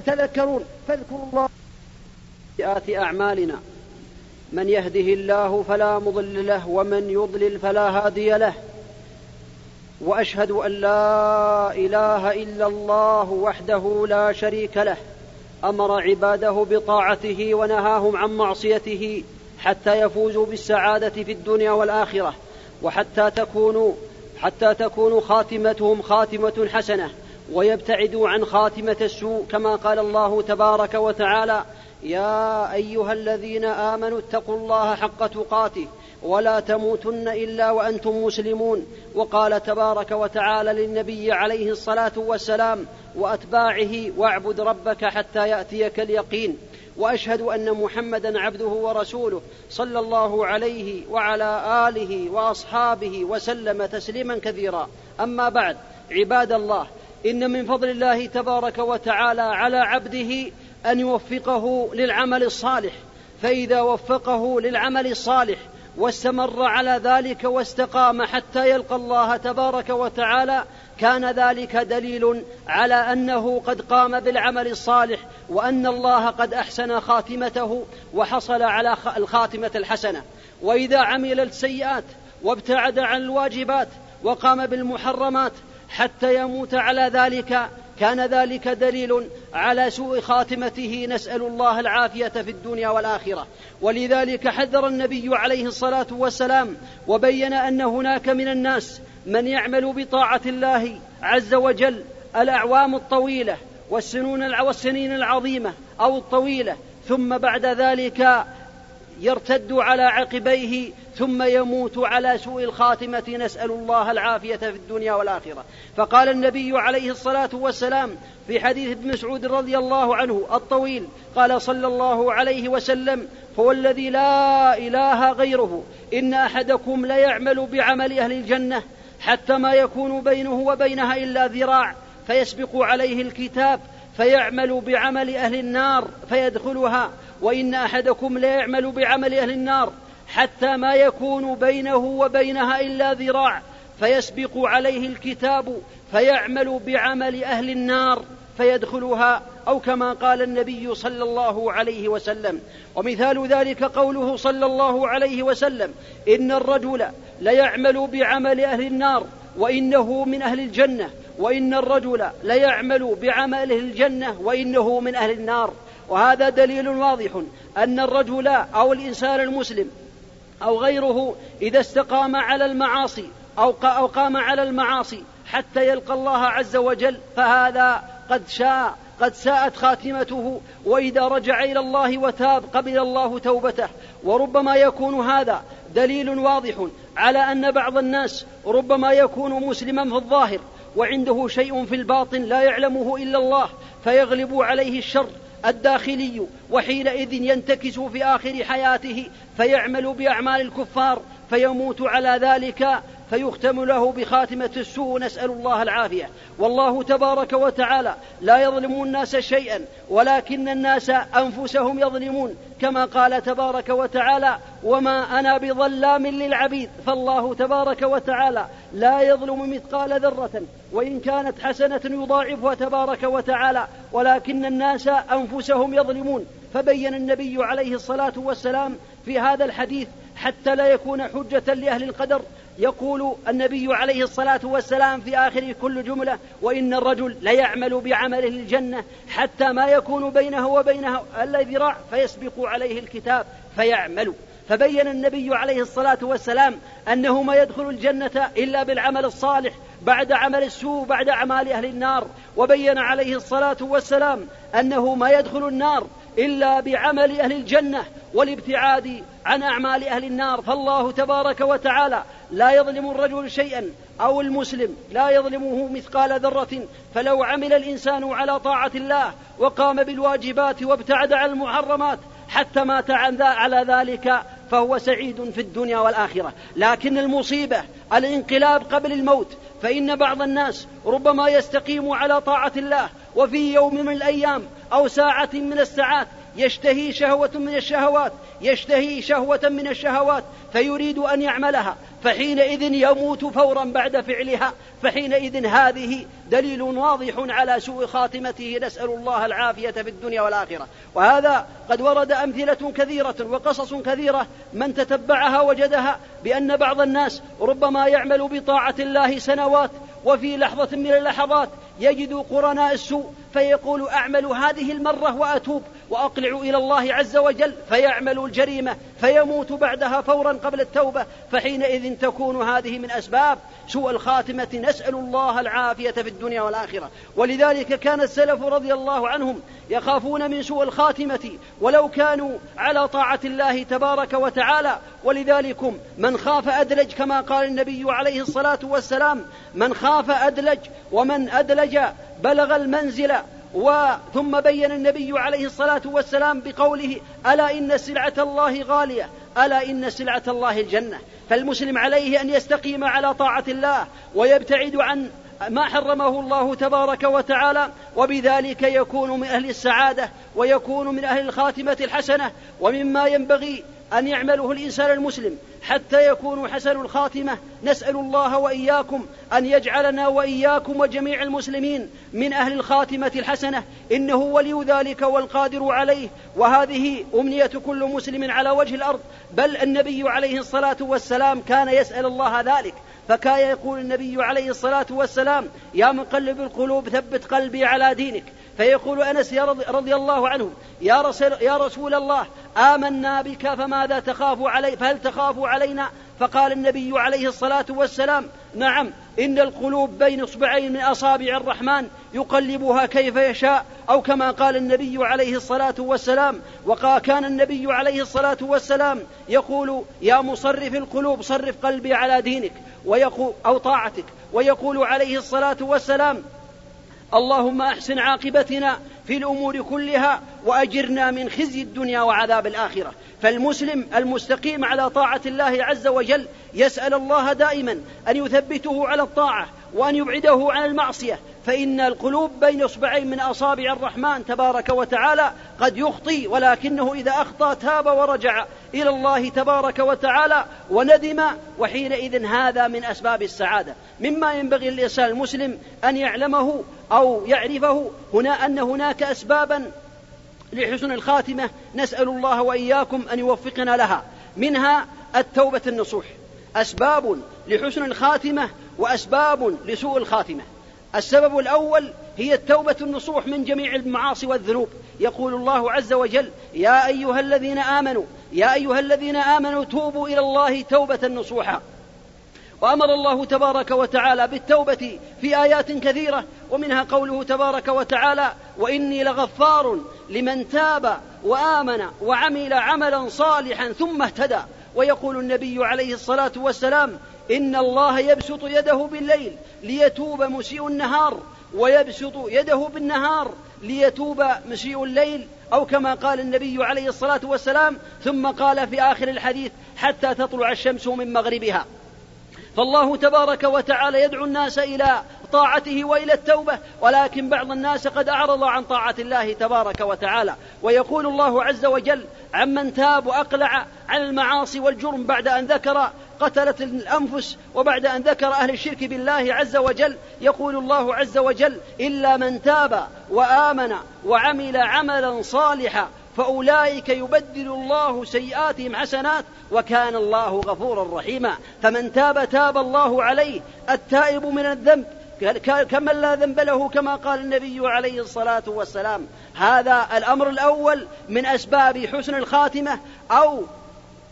تذكرون. فاذكروا الله سيئات أعمالنا. من يهده الله فلا مضل له ومن يضلل فلا هادي له. وأشهد أن لا إله إلا الله وحده لا شريك له. أمر عباده بطاعته ونهاهم عن معصيته حتى يفوزوا بالسعادة في الدنيا والآخرة وحتى تكونوا حتى تكون خاتمتهم خاتمة حسنة ويبتعدوا عن خاتمة السوء كما قال الله تبارك وتعالى يا أيها الذين آمنوا اتقوا الله حق تقاته ولا تموتن إلا وأنتم مسلمون. وقال تبارك وتعالى للنبي عليه الصلاة والسلام وأتباعه واعبد ربك حتى يأتيك اليقين. وأشهد أن محمدا عبده ورسوله صلى الله عليه وعلى آله وأصحابه وسلم تسليما كثيرا. أما بعد عباد الله إن من فضل الله تبارك وتعالى على عبده أن يوفقه للعمل الصالح. فإذا وفقه للعمل الصالح واستمر على ذلك واستقام حتى يلقى الله تبارك وتعالى كان ذلك دليل على أنه قد قام بالعمل الصالح وأن الله قد أحسن خاتمته وحصل على الخاتمة الحسنة. وإذا عمل السيئات وابتعد عن الواجبات وقام بالمحرمات حتى يموت على ذلك كان ذلك دليل على سوء خاتمته نسأل الله العافية في الدنيا والآخرة. ولذلك حذر النبي عليه الصلاة والسلام وبين أن هناك من الناس من يعمل بطاعة الله عز وجل الأعوام الطويلة والسنون والسنين العظيمة أو الطويلة. ثم بعد ذلك يرتد على عقبيه ثم يموت على سوء الخاتمة. نسأل الله العافية في الدنيا والآخرة. فقال النبي عليه الصلاة والسلام في حديث ابن مسعود رضي الله عنه الطويل قال صلى الله عليه وسلم هو الذي لا إله غيره. إن أحدكم ليعمل بعمل أهل الجنة حتى ما يكون بينه وبينها إلا ذراع فيسبق عليه الكتاب فيعمل بعمل أهل النار فيدخلها وإن أحدكم ليعمل بعمل أهل النار حتى ما يكون بينه وبينها إلا ذراع فيسبق عليه الكتاب فيعمل بعمل أهل النار فيدخلها أو كما قال النبي صلى الله عليه وسلم. ومثال ذلك قوله صلى الله عليه وسلم إن الرجل ليعمل بعمل أهل النار وإنه من أهل الجنة وإن الرجل ليعمل بعمل أهل الجنة وإنه من أهل النار. وهذا دليل واضح أن الرجل أو الإنسان المسلم أو غيره إذا استقام على المعاصي أو أو قام على المعاصي حتى يلقى الله عز وجل فهذا قد شاء قد ساءت خاتمته وإذا رجع إلى الله وتاب قبل الله توبته. وربما يكون هذا دليل واضح على أن بعض الناس ربما يكون مسلما في الظاهر وعنده شيء في الباطن لا يعلمه إلا الله فيغلب عليه الشر الداخلي وحينئذ ينتكس في آخر حياته فيعمل بأعمال الكفار فيموت على ذلك فيختم له بخاتمة السوء نسأل الله العافية. والله تبارك وتعالى لا يظلم الناس شيئا ولكن الناس أنفسهم يظلمون. كما قال تبارك وتعالى وما أنا بظلام للعبيد فالله تبارك وتعالى لا يظلم مثقال ذرة وإن كانت حسنة يضاعفها تبارك وتعالى. ولكن الناس أنفسهم يظلمون. فبين النبي عليه الصلاة والسلام في هذا الحديث حتى لا يكون حجة لأهل القدر. يقول النبي عليه الصلاة والسلام في آخر كل جملة وإن الرجل ليعمل بعمله الجنة حتى ما يكون بينه وبينها إلا ذراع فيسبق عليه الكتاب فيعمل. فبين النبي عليه الصلاة والسلام أنه ما يدخل الجنة إلا بالعمل الصالح بعد عمل السوء بعد أعمال أهل النار. وبين عليه الصلاة والسلام أنه ما يدخل النار إلا بعمل أهل الجنة والابتعاد عن أعمال أهل النار. فالله تبارك وتعالى لا يظلم الرجل شيئا أو المسلم لا يظلمه مثقال ذرة. فلو عمل الإنسان على طاعة الله وقام بالواجبات وابتعد عن المحرمات حتى مات عن على ذلك فهو سعيد في الدنيا والآخرة. لكن المصيبة الانقلاب قبل الموت فإن بعض الناس ربما يستقيم على طاعة الله. وفي يوم من الأيام أو ساعة من الساعات. يشتهي شهوة من الشهوات. يشتهي شهوة من الشهوات. فيريد أن يعملها. فحينئذ يموت فورا بعد فعلها. فحينئذ هذه دليل واضح على سوء خاتمته. نسأل الله العافية في الدنيا والآخرة. وهذا قد ورد أمثلة كثيرة وقصص كثيرة من تتبعها وجدها بأن بعض الناس ربما يعمل بطاعة الله سنوات وفي لحظة من اللحظات يجد قرناء السوء فيقول أعمل هذه المرة وأتوب وأقلع إلى الله عز وجل فيعمل الجريمة فيموت بعدها فورا قبل التوبة فحينئذ تكون هذه من أسباب سوء الخاتمة. نسأل الله العافية في الدنيا والآخرة. ولذلك كان السلف رضي الله عنهم يخافون من سوء الخاتمة ولو كانوا على طاعة الله تبارك وتعالى. ولذلك من خاف أدلج كما قال النبي عليه الصلاة والسلام. من خاف أدلج ومن أدلج بلغ المنزل وثم بين النبي عليه الصلاة والسلام بقوله ألا إن سلعة الله غالية ألا إن سلعة الله الجنة. فالمسلم عليه أن يستقيم على طاعة الله ويبتعد عن ما حرمه الله تبارك وتعالى وبذلك يكون من أهل السعادة ويكون من أهل الخاتمة الحسنة ومما ينبغي أن يعمله الإنسان المسلم حتى يكونوا حسن الخاتمة. نسأل الله وإياكم أن يجعلنا وإياكم وجميع المسلمين من أهل الخاتمة الحسنة. إنه ولي ذلك والقادر عليه. وهذه أمنية كل مسلم على وجه الأرض. بل النبي عليه الصلاة والسلام كان يسأل الله ذلك. فكان يقول النبي عليه الصلاة والسلام يا مقلب القلوب ثبت قلبي على دينك. فيقول أنس رضي الله عنه يا رسول, يا رسول الله آمنا بك فماذا تخاف علي فهل تخاف علينا؟ فقال النبي عليه الصلاة والسلام نعم إن القلوب بين إصبعين من أصابع الرحمن يقلبها كيف يشاء. أو كما قال النبي عليه الصلاة والسلام وقال كان النبي عليه الصلاة والسلام يقول يا مصرف القلوب صرف قلبي على دينك ويقول أو طاعتك. ويقول عليه الصلاة والسلام اللهم أحسن عاقبتنا في الأمور كلها وأجرنا من خزي الدنيا وعذاب الآخرة. فالمسلم المستقيم على طاعة الله عز وجل يسأل الله دائما أن يثبته على الطاعة وأن يبعده عن المعصية. فإن القلوب بين إصبعين من أصابع الرحمن تبارك وتعالى قد يخطي ولكنه إذا أخطأ تاب ورجع. إلى الله تبارك وتعالى وندم وحينئذ هذا من أسباب السعادة. مما ينبغي للإنسان المسلم أن يعلمه أو يعرفه هنا أن هناك أسبابا لحسن الخاتمة نسأل الله وإياكم أن يوفقنا لها. منها التوبة النصوح. أسباب لحسن الخاتمة وأسباب لسوء الخاتمة. السبب الأول هي التوبة النصوح من جميع المعاصي والذنوب. يقول الله عز وجل يا أيها الذين آمنوا يا أيها الذين آمنوا توبوا إلى الله توبة نصوحا. وأمر الله تبارك وتعالى بالتوبة في آيات كثيرة ومنها قوله تبارك وتعالى وإني لغفار لمن تاب وآمن وعمل عملا صالحا ثم اهتدى. ويقول النبي عليه الصلاة والسلام إن الله يبسط يده بالليل ليتوب مسيء النهار ويبسط يده بالنهار ليتوب مسيء الليل أو كما قال النبي عليه الصلاة والسلام ثم قال في آخر الحديث حتى تطلع الشمس من مغربها. فالله تبارك وتعالى يدعو الناس إلى طاعته وإلى التوبة ولكن بعض الناس قد أعرض عن طاعة الله تبارك وتعالى. ويقول الله عز وجل عمن تاب وأقلع عن المعاصي والجرم بعد أن ذكر قتلة الأنفس وبعد أن ذكر أهل الشرك بالله عز وجل يقول الله عز وجل إلا من تاب وآمن وعمل عملا صالحا فأولئك يبدل الله سيئاتهم حسنات وكان الله غفورا رحيما. فمن تاب تاب الله عليه. التائب من الذنب كمن لا ذنب له كما قال النبي عليه الصلاة والسلام. هذا الأمر الأول من أسباب حسن الخاتمة أو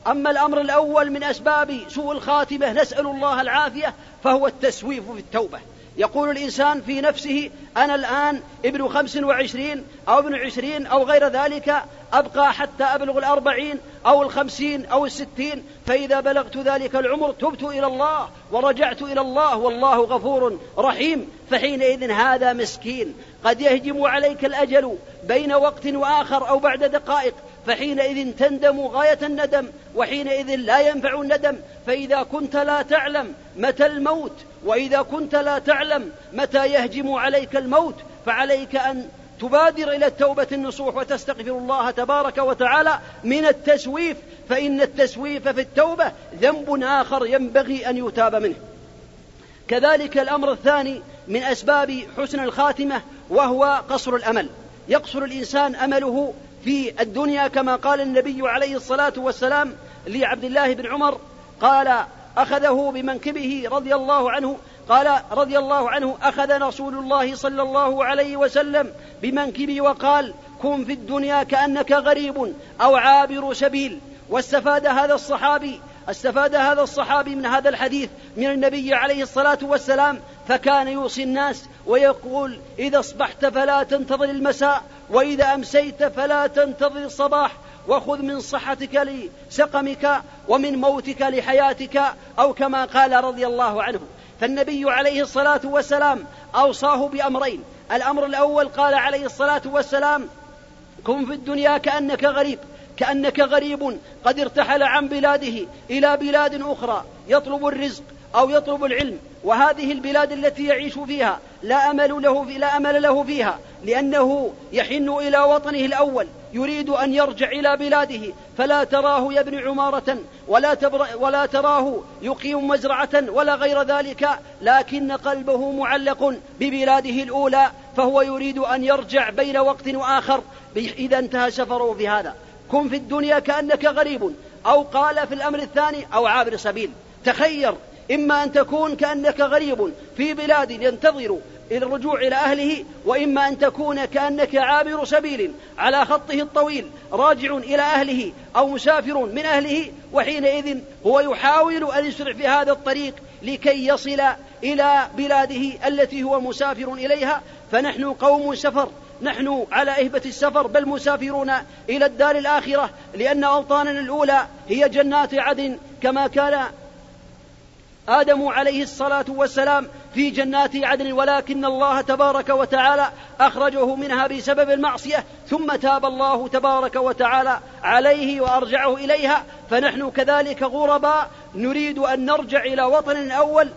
أما الأمر الأول من أسباب سوء الخاتمة نسأل الله العافية فهو التسويف في التوبة. يقول الإنسان في نفسه أنا الآن ابن خمس وعشرين أو ابن عشرين أو غير ذلك أبقى حتى أبلغ الأربعين أو الخمسين أو الستين فإذا بلغت ذلك العمر تبت إلى الله ورجعت إلى الله والله غفور رحيم. فحينئذ هذا مسكين. قد يهجم عليك الأجل بين وقت وآخر أو بعد دقائق فحينئذ تندم غاية الندم وحينئذ لا ينفع الندم. فإذا كنت لا تعلم متى الموت وإذا كنت لا تعلم متى يهجم عليك الموت فعليك أن تبادر إلى التوبة النصوح وتستغفر الله تبارك وتعالى من التسويف. فإن التسويف في التوبة ذنب آخر ينبغي أن يتاب منه. كذلك الأمر الثاني من أسباب حسن الخاتمة وهو قصر الأمل. يقصر الإنسان أمله في الدنيا كما قال النبي عليه الصلاة والسلام لعبد الله بن عمر قال أخذه بمنكبه رضي الله عنه قال رضي الله عنه أخذ رسول الله صلى الله عليه وسلم بمنكبي وقال كن في الدنيا كأنك غريب أو عابر سبيل. واستفاد هذا الصحابي استفاد هذا الصحابي من هذا الحديث من النبي عليه الصلاة والسلام فكان يوصي الناس ويقول إذا أصبحت فلا تنتظر المساء وإذا أمسيت فلا تنتظر الصباح وخذ من صحتك لسقمك ومن موتك لحياتك أو كما قال رضي الله عنه. فالنبي عليه الصلاة والسلام أوصاه بأمرين. الأمر الأول قال عليه الصلاة والسلام كن في الدنيا كأنك غريب كأنك غريب قد ارتحل عن بلاده إلى بلاد أخرى يطلب الرزق أو يطلب العلم وهذه البلاد التي يعيش فيها لا أمل له في لا أمل له فيها لأنه يحن إلى وطنه الأول يريد أن يرجع إلى بلاده فلا تراه يبني عمارة ولا, ولا تراه يقيم مزرعة ولا غير ذلك لكن قلبه معلق ببلاده الأولى فهو يريد أن يرجع بين وقت وآخر. إذا انتهى سفره في هذا. كن في الدنيا كأنك غريب أو قال في الأمر الثاني أو عابر سبيل. تخير إما أن تكون كأنك غريب في بلاد ينتظر الرجوع إلى أهله وإما أن تكون كأنك عابر سبيل على خطه الطويل راجع إلى أهله أو مسافر من أهله وحينئذ هو يحاول أن يسرع في هذا الطريق لكي يصل إلى بلاده التي هو مسافر إليها. فنحن قوم سفر نحن على إهبة السفر بل مسافرون إلى الدار الآخرة لأن أوطاننا الأولى هي جنات عدن كما كان آدم عليه الصلاة والسلام في جنات عدن ولكن الله تبارك وتعالى أخرجه منها بسبب المعصية ثم تاب الله تبارك وتعالى عليه وأرجعه إليها فنحن كذلك غرباء نريد أن نرجع إلى وطن أول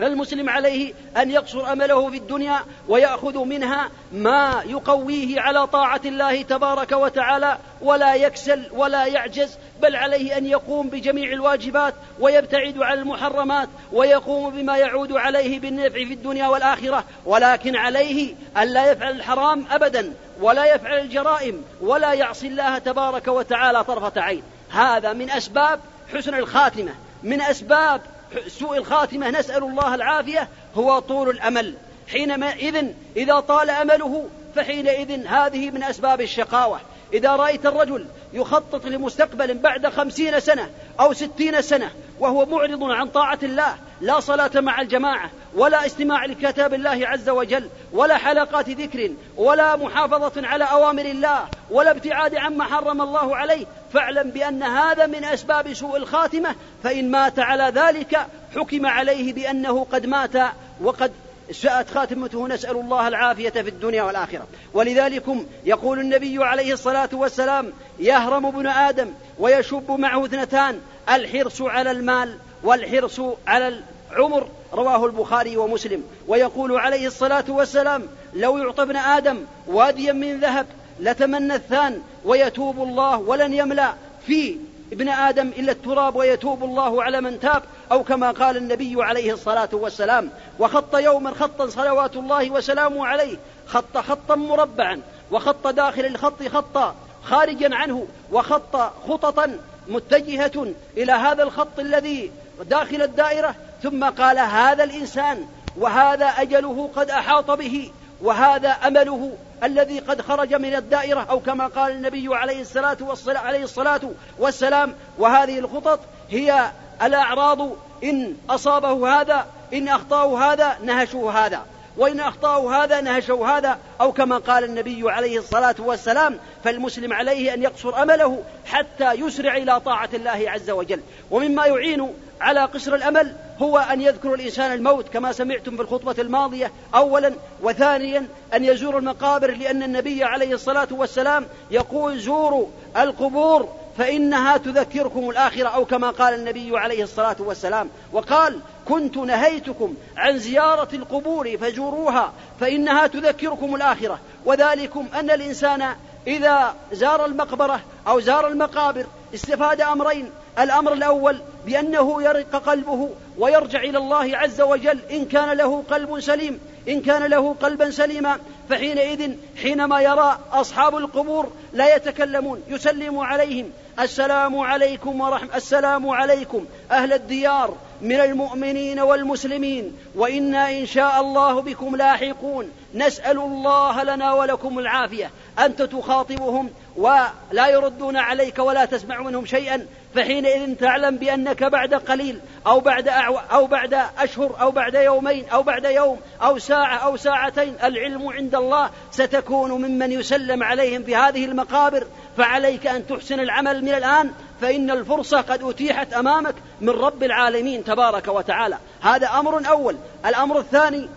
المسلم عليه أن يقصر أمله في الدنيا ويأخذ منها ما يقويه على طاعة الله تبارك وتعالى ولا يكسل ولا يعجز بل عليه أن يقوم بجميع الواجبات ويبتعد عن المحرمات ويقوم بما يعود عليه بالنفع في الدنيا والآخرة. ولكن عليه أن لا يفعل الحرام أبدا ولا يفعل الجرائم ولا يعصي الله تبارك وتعالى طرفة عين. هذا من أسباب حسن الخاتمة من أسباب سوء الخاتمة نسأل الله العافية هو طول الأمل. حينما إذن إذا طال أمله فحينئذ هذه من أسباب الشقاوة. إذا رأيت الرجل يخطط لمستقبل بعد خمسين سنة أو ستين سنة وهو معرض عن طاعة الله لا صلاة مع الجماعة ولا استماع لكتاب الله عز وجل ولا حلقات ذكر ولا محافظة على أوامر الله ولا ابتعاد عما حرم الله عليه فاعلم بأن هذا من أسباب سوء الخاتمة فإن مات على ذلك حكم عليه بأنه قد مات وقد ساءت خاتمته نسأل الله العافية في الدنيا والآخرة. ولذلك يقول النبي عليه الصلاة والسلام يهرم ابن آدم ويشب معه اثنتان الحرص على المال والحرص على العمر رواه البخاري ومسلم. ويقول عليه الصلاة والسلام لو يعطى ابن آدم واديا من ذهب لتمنى الثان ويتوب الله ولن يملأ في ابن آدم إلا التراب ويتوب الله على من تاب أو كما قال النبي عليه الصلاة والسلام وخط يوما خطا صلوات الله وسلامه عليه خط خطا مربعا وخط داخل الخط خطا خارجا عنه وخط خططا متجهة إلى هذا الخط الذي داخل الدائرة ثم قال هذا الإنسان وهذا أجله قد أحاط به. وهذا أمله الذي قد خرج من الدائرة أو كما قال النبي عليه الصلاة والسلام, عليه الصلاة والسلام. وهذه الخطط هي الأعراض. إن أصابه هذا إن أخطأه هذا نهشوا هذا. وإن أخطأوا هذا نهشوا هذا. أو كما قال النبي عليه الصلاة والسلام فالمسلم عليه أن يقصر أمله حتى يسرع إلى طاعة الله عز وجل. ومما يعين على قصر الأمل هو أن يذكر الإنسان الموت كما سمعتم في الخطبة الماضية أولا وثانيا أن يزور المقابر لأن النبي عليه الصلاة والسلام يقول زوروا القبور فإنها تذكركم الآخرة. أو كما قال النبي عليه الصلاة والسلام وقال كنت نهيتكم عن زيارة القبور فزوروها فإنها تذكركم الآخرة. وذلكم أن الإنسان إذا زار المقبرة أو زار المقابر استفاد أمرين الأمر الأول بأنه يرق قلبه ويرجع إلى الله عز وجل. إن كان له قلب سليم إن كان له قلبا سليما فحينئذ حينما يرى أصحاب القبور لا يتكلمون يسلم عليهم. السلام عليكم ورحمة السلام عليكم أهل الديار من المؤمنين والمسلمين. وإنا إن شاء الله بكم لاحقون. نسأل الله لنا ولكم العافية. أنت تخاطبهم ولا يردون عليك ولا تسمع منهم شيئا. فحينئذ تعلم بأنك بعد قليل أو بعد أعو أو بعد أشهر أو بعد يومين أو بعد يوم أو ساعة أو ساعتين العلم عند الله ستكون ممن يسلم عليهم في هذه المقابر. فعليك أن تحسن العمل من الآن فإن الفرصة قد أتيحت أمامك من رب العالمين تبارك وتعالى. هذا أمر أول. الأمر الثاني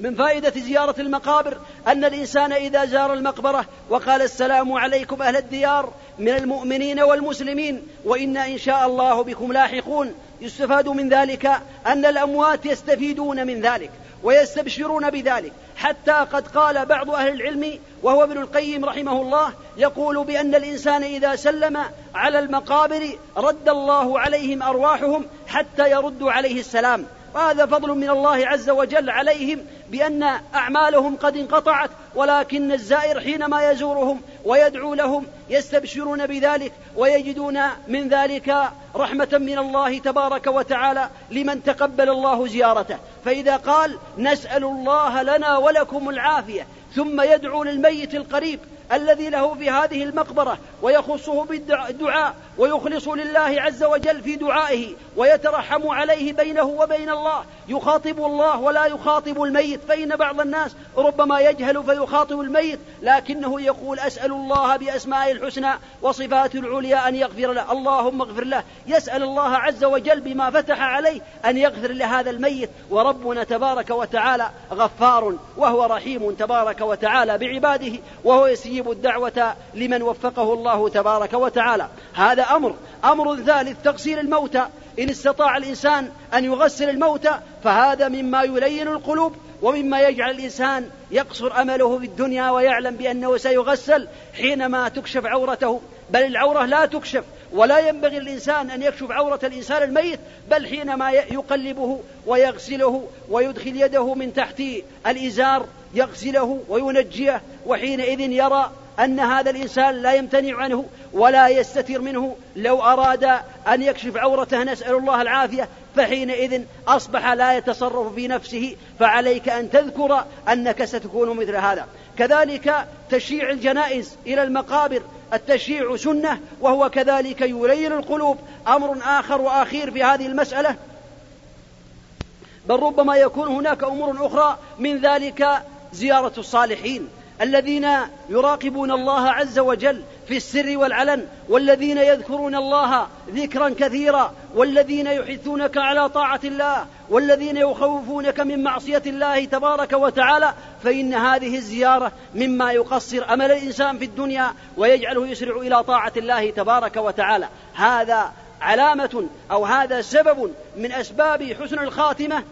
من فائدة زيارة المقابر أن الإنسان إذا زار المقبرة وقال السلام عليكم أهل الديار من المؤمنين والمسلمين وإنا إن شاء الله بكم لاحقون يستفاد من ذلك أن الأموات يستفيدون من ذلك ويستبشرون بذلك. حتى قد قال بعض أهل العلم وهو ابن القيم رحمه الله يقول بأن الإنسان إذا سلم على المقابر رد الله عليهم أرواحهم حتى يردوا عليه السلام. وهذا فضل من الله عز وجل عليهم بأن أعمالهم قد انقطعت ولكن الزائر حينما يزورهم ويدعو لهم يستبشرون بذلك ويجدون من ذلك رحمة من الله تبارك وتعالى لمن تقبل الله زيارته. فإذا قال نسأل الله لنا ولكم العافية ثم يدعو للميت القريب الذي له في هذه المقبرة ويخصه بالدعاء ويخلص لله عز وجل في دعائه ويترحم عليه بينه وبين الله. يخاطب الله ولا يخاطب الميت. فإن بعض الناس ربما يجهل فيخاطب الميت لكنه يقول أسأل الله بأسماء الحسنى وصفات العليا أن يغفر له. اللهم اغفر له. يسأل الله عز وجل بما فتح عليه أن يغفر لهذا الميت. وربنا تبارك وتعالى غفار وهو رحيم تبارك وتعالى بعباده وهو يستجيب الدعوة لمن وفقه الله تبارك وتعالى. هذا أمر. أمر ثالث تغسيل الموتى إن استطاع الإنسان أن يغسل الموتى فهذا مما يلين القلوب ومما يجعل الإنسان يقصر أمله في الدنيا ويعلم بأنه سيغسل حينما تكشف عورته. بل العورة لا تكشف ولا ينبغي الإنسان أن يكشف عورة الإنسان الميت بل حينما يقلبه ويغسله ويدخل يده من تحت الإزار يغسله وينجيه وحينئذ يرى أن هذا الإنسان لا يمتنع عنه ولا يستتر منه. لو أراد أن يكشف عورته نسأل الله العافية. فحينئذ أصبح لا يتصرف في نفسه. فعليك أن تذكر أنك ستكون مثل هذا. كذلك تشييع الجنائز إلى المقابر. التشييع سنة وهو كذلك يلين القلوب. أمر آخر وأخير في هذه المسألة. بل ربما يكون هناك أمور أخرى من ذلك زيارة الصالحين الذين يراقبون الله عز وجل في السر والعلن والذين يذكرون الله ذكرا كثيرا والذين يحثونك على طاعة الله والذين يخوفونك من معصية الله تبارك وتعالى. فإن هذه الزيارة مما يقصر أمل الإنسان في الدنيا ويجعله يسرع إلى طاعة الله تبارك وتعالى. هذا علامة أو هذا سبب من أسباب حسن الخاتمة.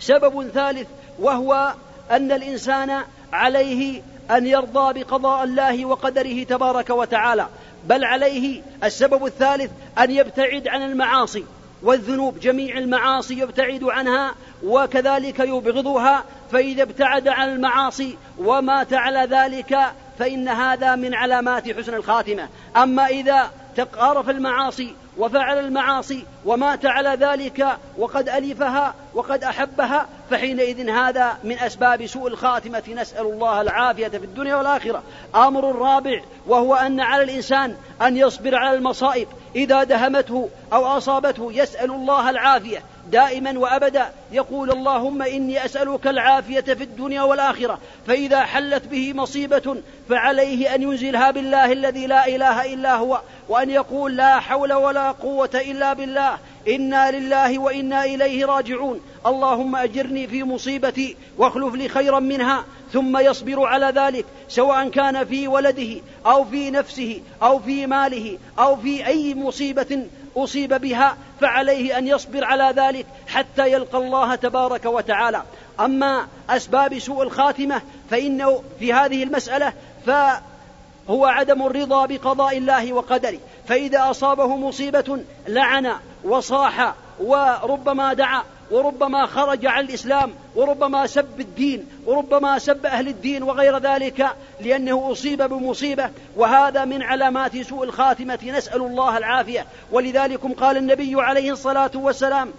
سبب ثالث وهو أن الإنسان عليه أن يرضى بقضاء الله وقدره تبارك وتعالى بل عليه السبب الثالث أن يبتعد عن المعاصي والذنوب جميع المعاصي يبتعد عنها وكذلك يبغضها فإذا ابتعد عن المعاصي ومات على ذلك فإن هذا من علامات حسن الخاتمة. أما إذا تقارف المعاصي وفعل المعاصي ومات على ذلك وقد ألفها وقد أحبها فحينئذ هذا من أسباب سوء الخاتمة. نسأل الله العافية في الدنيا والآخرة. أمر الرابع وهو أن على الإنسان أن يصبر على المصائب. إذا دهمته أو أصابته يسأل الله العافية. دائما وأبدا يقول اللهم إني أسألك العافية في الدنيا والآخرة فإذا حلت به مصيبة فعليه أن ينزلها بالله الذي لا إله إلا هو وأن يقول لا حول ولا قوة إلا بالله إنا لله وإنا إليه راجعون. اللهم أجرني في مصيبتي واخلف لي خيرا منها ثم يصبر على ذلك سواء كان في ولده أو في نفسه أو في ماله أو في أي مصيبة أصيب بها فعليه أن يصبر على ذلك حتى يلقى الله تبارك وتعالى. أما أسباب سوء الخاتمة فإنه في هذه المسألة فهو عدم الرضا بقضاء الله وقدره. فإذا أصابه مصيبة لعن وصاح وربما دعا وربما خرج عن الإسلام وربما سب الدين وربما سب أهل الدين وغير ذلك لأنه أصيب بمصيبة. وهذا من علامات سوء الخاتمة. نسأل الله العافية. ولذلك قال النبي عليه الصلاة والسلام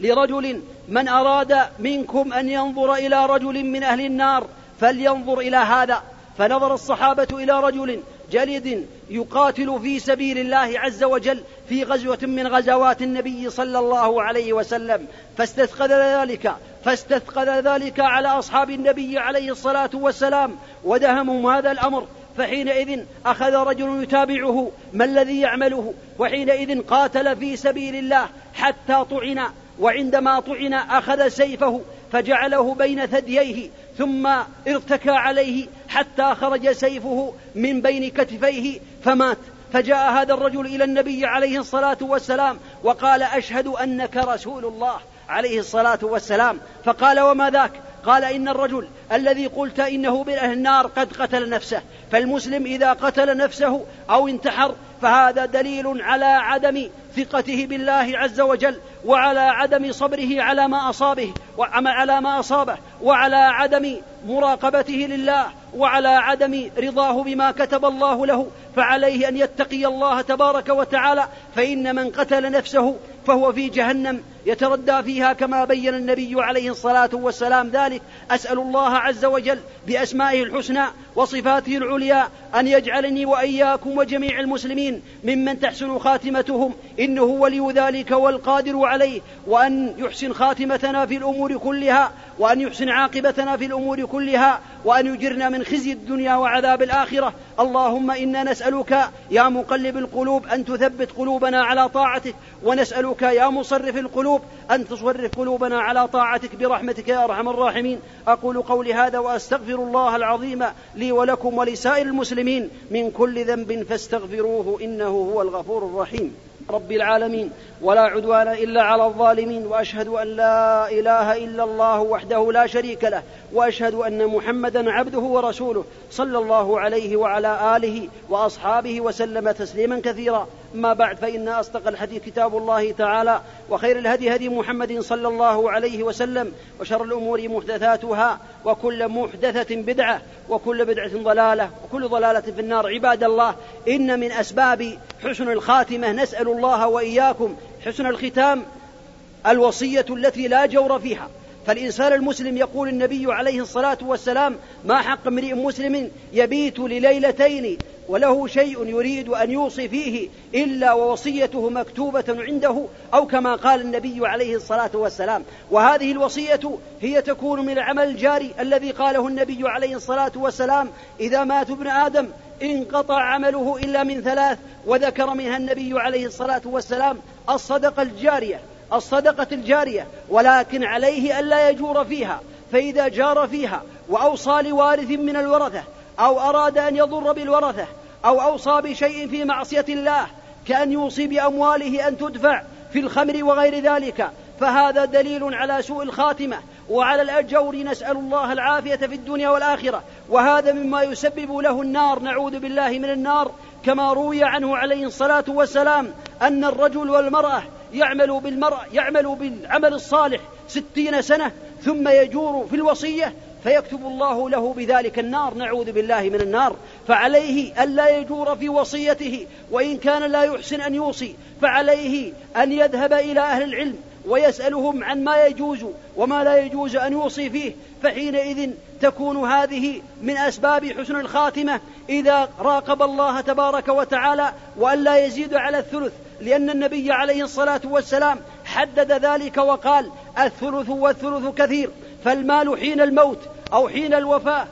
لرجل من أراد منكم أن ينظر إلى رجل من أهل النار فلينظر إلى هذا. فنظر الصحابة إلى رجل جلد يقاتل في سبيل الله عز وجل في غزوة من غزوات النبي صلى الله عليه وسلم. فاستثقل ذلك فاستثقل ذلك على أصحاب النبي عليه الصلاة والسلام ودهمهم هذا الأمر. فحينئذ أخذ رجل يتابعه ما الذي يعمله؟ وحينئذ قاتل في سبيل الله حتى طعن. وعندما طعن أخذ سيفه فجعله بين ثدييه ثم ارتكى عليه حتى خرج سيفه من بين كتفيه فمات. فجاء هذا الرجل إلى النبي عليه الصلاة والسلام وقال أشهد أنك رسول الله عليه الصلاة والسلام. فقال وما ذاك؟ قال إن الرجل الذي قلت إنه أهل النار قد قتل نفسه فالمسلم إذا قتل نفسه أو انتحر فهذا دليل على عدم ثقته بالله عز وجل وعلى عدم صبره على ما أصابه وعلى ما أصابه وعلى عدم مراقبته لله وعلى عدم رضاه بما كتب الله له. فعليه أن يتقي الله تبارك وتعالى فإن من قتل نفسه فهو في جهنم يتردى فيها كما بين النبي عليه الصلاة والسلام ذلك. أسأل الله عز وجل بأسمائه الحسنى وصفاته العليا أن يجعلني وإياكم وجميع المسلمين ممن تحسن خاتمتهم. إنه ولي ذلك والقادر عليه وأن يحسن خاتمتنا في الأمور كلها. وأن يحسن عاقبتنا في الأمور كلها وأن يجرنا من خزي الدنيا وعذاب الآخرة. اللهم إنا نسألك يا مقلب القلوب أن تثبت قلوبنا على طاعتك ونسألك يا مصرف القلوب أن تصرف قلوبنا على طاعتك برحمتك يا أرحم الراحمين. أقول قولي هذا وأستغفر الله العظيم لي ولكم ولسائر المسلمين من كل ذنب فاستغفروه إنه هو الغفور الرحيم. رب العالمين ولا عدوان إلا على الظالمين وأشهد أن لا إله إلا الله وحده لا شريك له وأشهد أن محمدا عبده ورسوله صلى الله عليه وعلى آله وأصحابه وسلم تسليما كثيرا. ما بعد فإن أصدق الحديث كتاب الله تعالى وخير الهدي هدي محمد صلى الله عليه وسلم وشر الأمور محدثاتها وكل محدثة بدعة وكل بدعة ضلالة وكل ضلالة في النار. عباد الله إن من أسباب حسن الخاتمة نسأل الله وإياكم حسن الختام الوصية التي لا جور فيها. فالإنسان المسلم يقول النبي عليه الصلاة والسلام ما حق امرئ مسلم يبيت لليلتين وله شيء يريد أن يوصي فيه إلا ووصيته مكتوبة عنده أو كما قال النبي عليه الصلاة والسلام وهذه الوصية هي تكون من العمل الجاري الذي قاله النبي عليه الصلاة والسلام إذا مات ابن آدم انقطع عمله إلا من ثلاث وذكر منها النبي عليه الصلاة والسلام الصدقة الجارية الصدقة الجارية ولكن عليه ألا يجور فيها فإذا جار فيها وأوصى لوارث من الورثة أو أراد أن يضر بالورثة أو أوصى بشيء في معصية الله كأن يوصي بأمواله أن تدفع في الخمر وغير ذلك فهذا دليل على سوء الخاتمة وعلى الأجور نسأل الله العافية في الدنيا والآخرة وهذا مما يسبب له النار نعوذ بالله من النار كما روي عنه عليه الصلاة والسلام أن الرجل والمرأة يعمل بالمرأة يعمل بالعمل الصالح ستين سنة ثم يجور في الوصية فيكتب الله له بذلك النار. نعوذ بالله من النار. فعليه ألا يجور في وصيته وإن كان لا يحسن أن يوصي فعليه أن يذهب إلى أهل العلم. ويسألهم عن ما يجوز وما لا يجوز أن يوصي فيه فحينئذ تكون هذه من أسباب حسن الخاتمة إذا راقب الله تبارك وتعالى وألا يزيد على الثلث لأن النبي عليه الصلاة والسلام حدد ذلك وقال الثلث والثلث كثير فالمال حين الموت أو حين الوفاة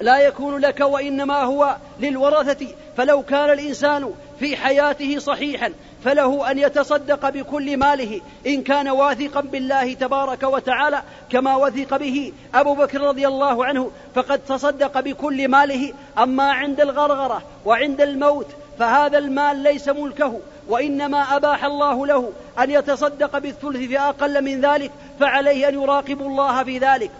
لا يكون لك وإنما هو للورثة فلو كان الإنسان في حياته صحيحا فله أن يتصدق بكل ماله إن كان واثقا بالله تبارك وتعالى كما وثق به أبو بكر رضي الله عنه فقد تصدق بكل ماله. أما عند الغرغرة وعند الموت فهذا المال ليس ملكه وإنما أباح الله له أن يتصدق بالثلث في أقل من ذلك فعليه أن يراقب الله في ذلك.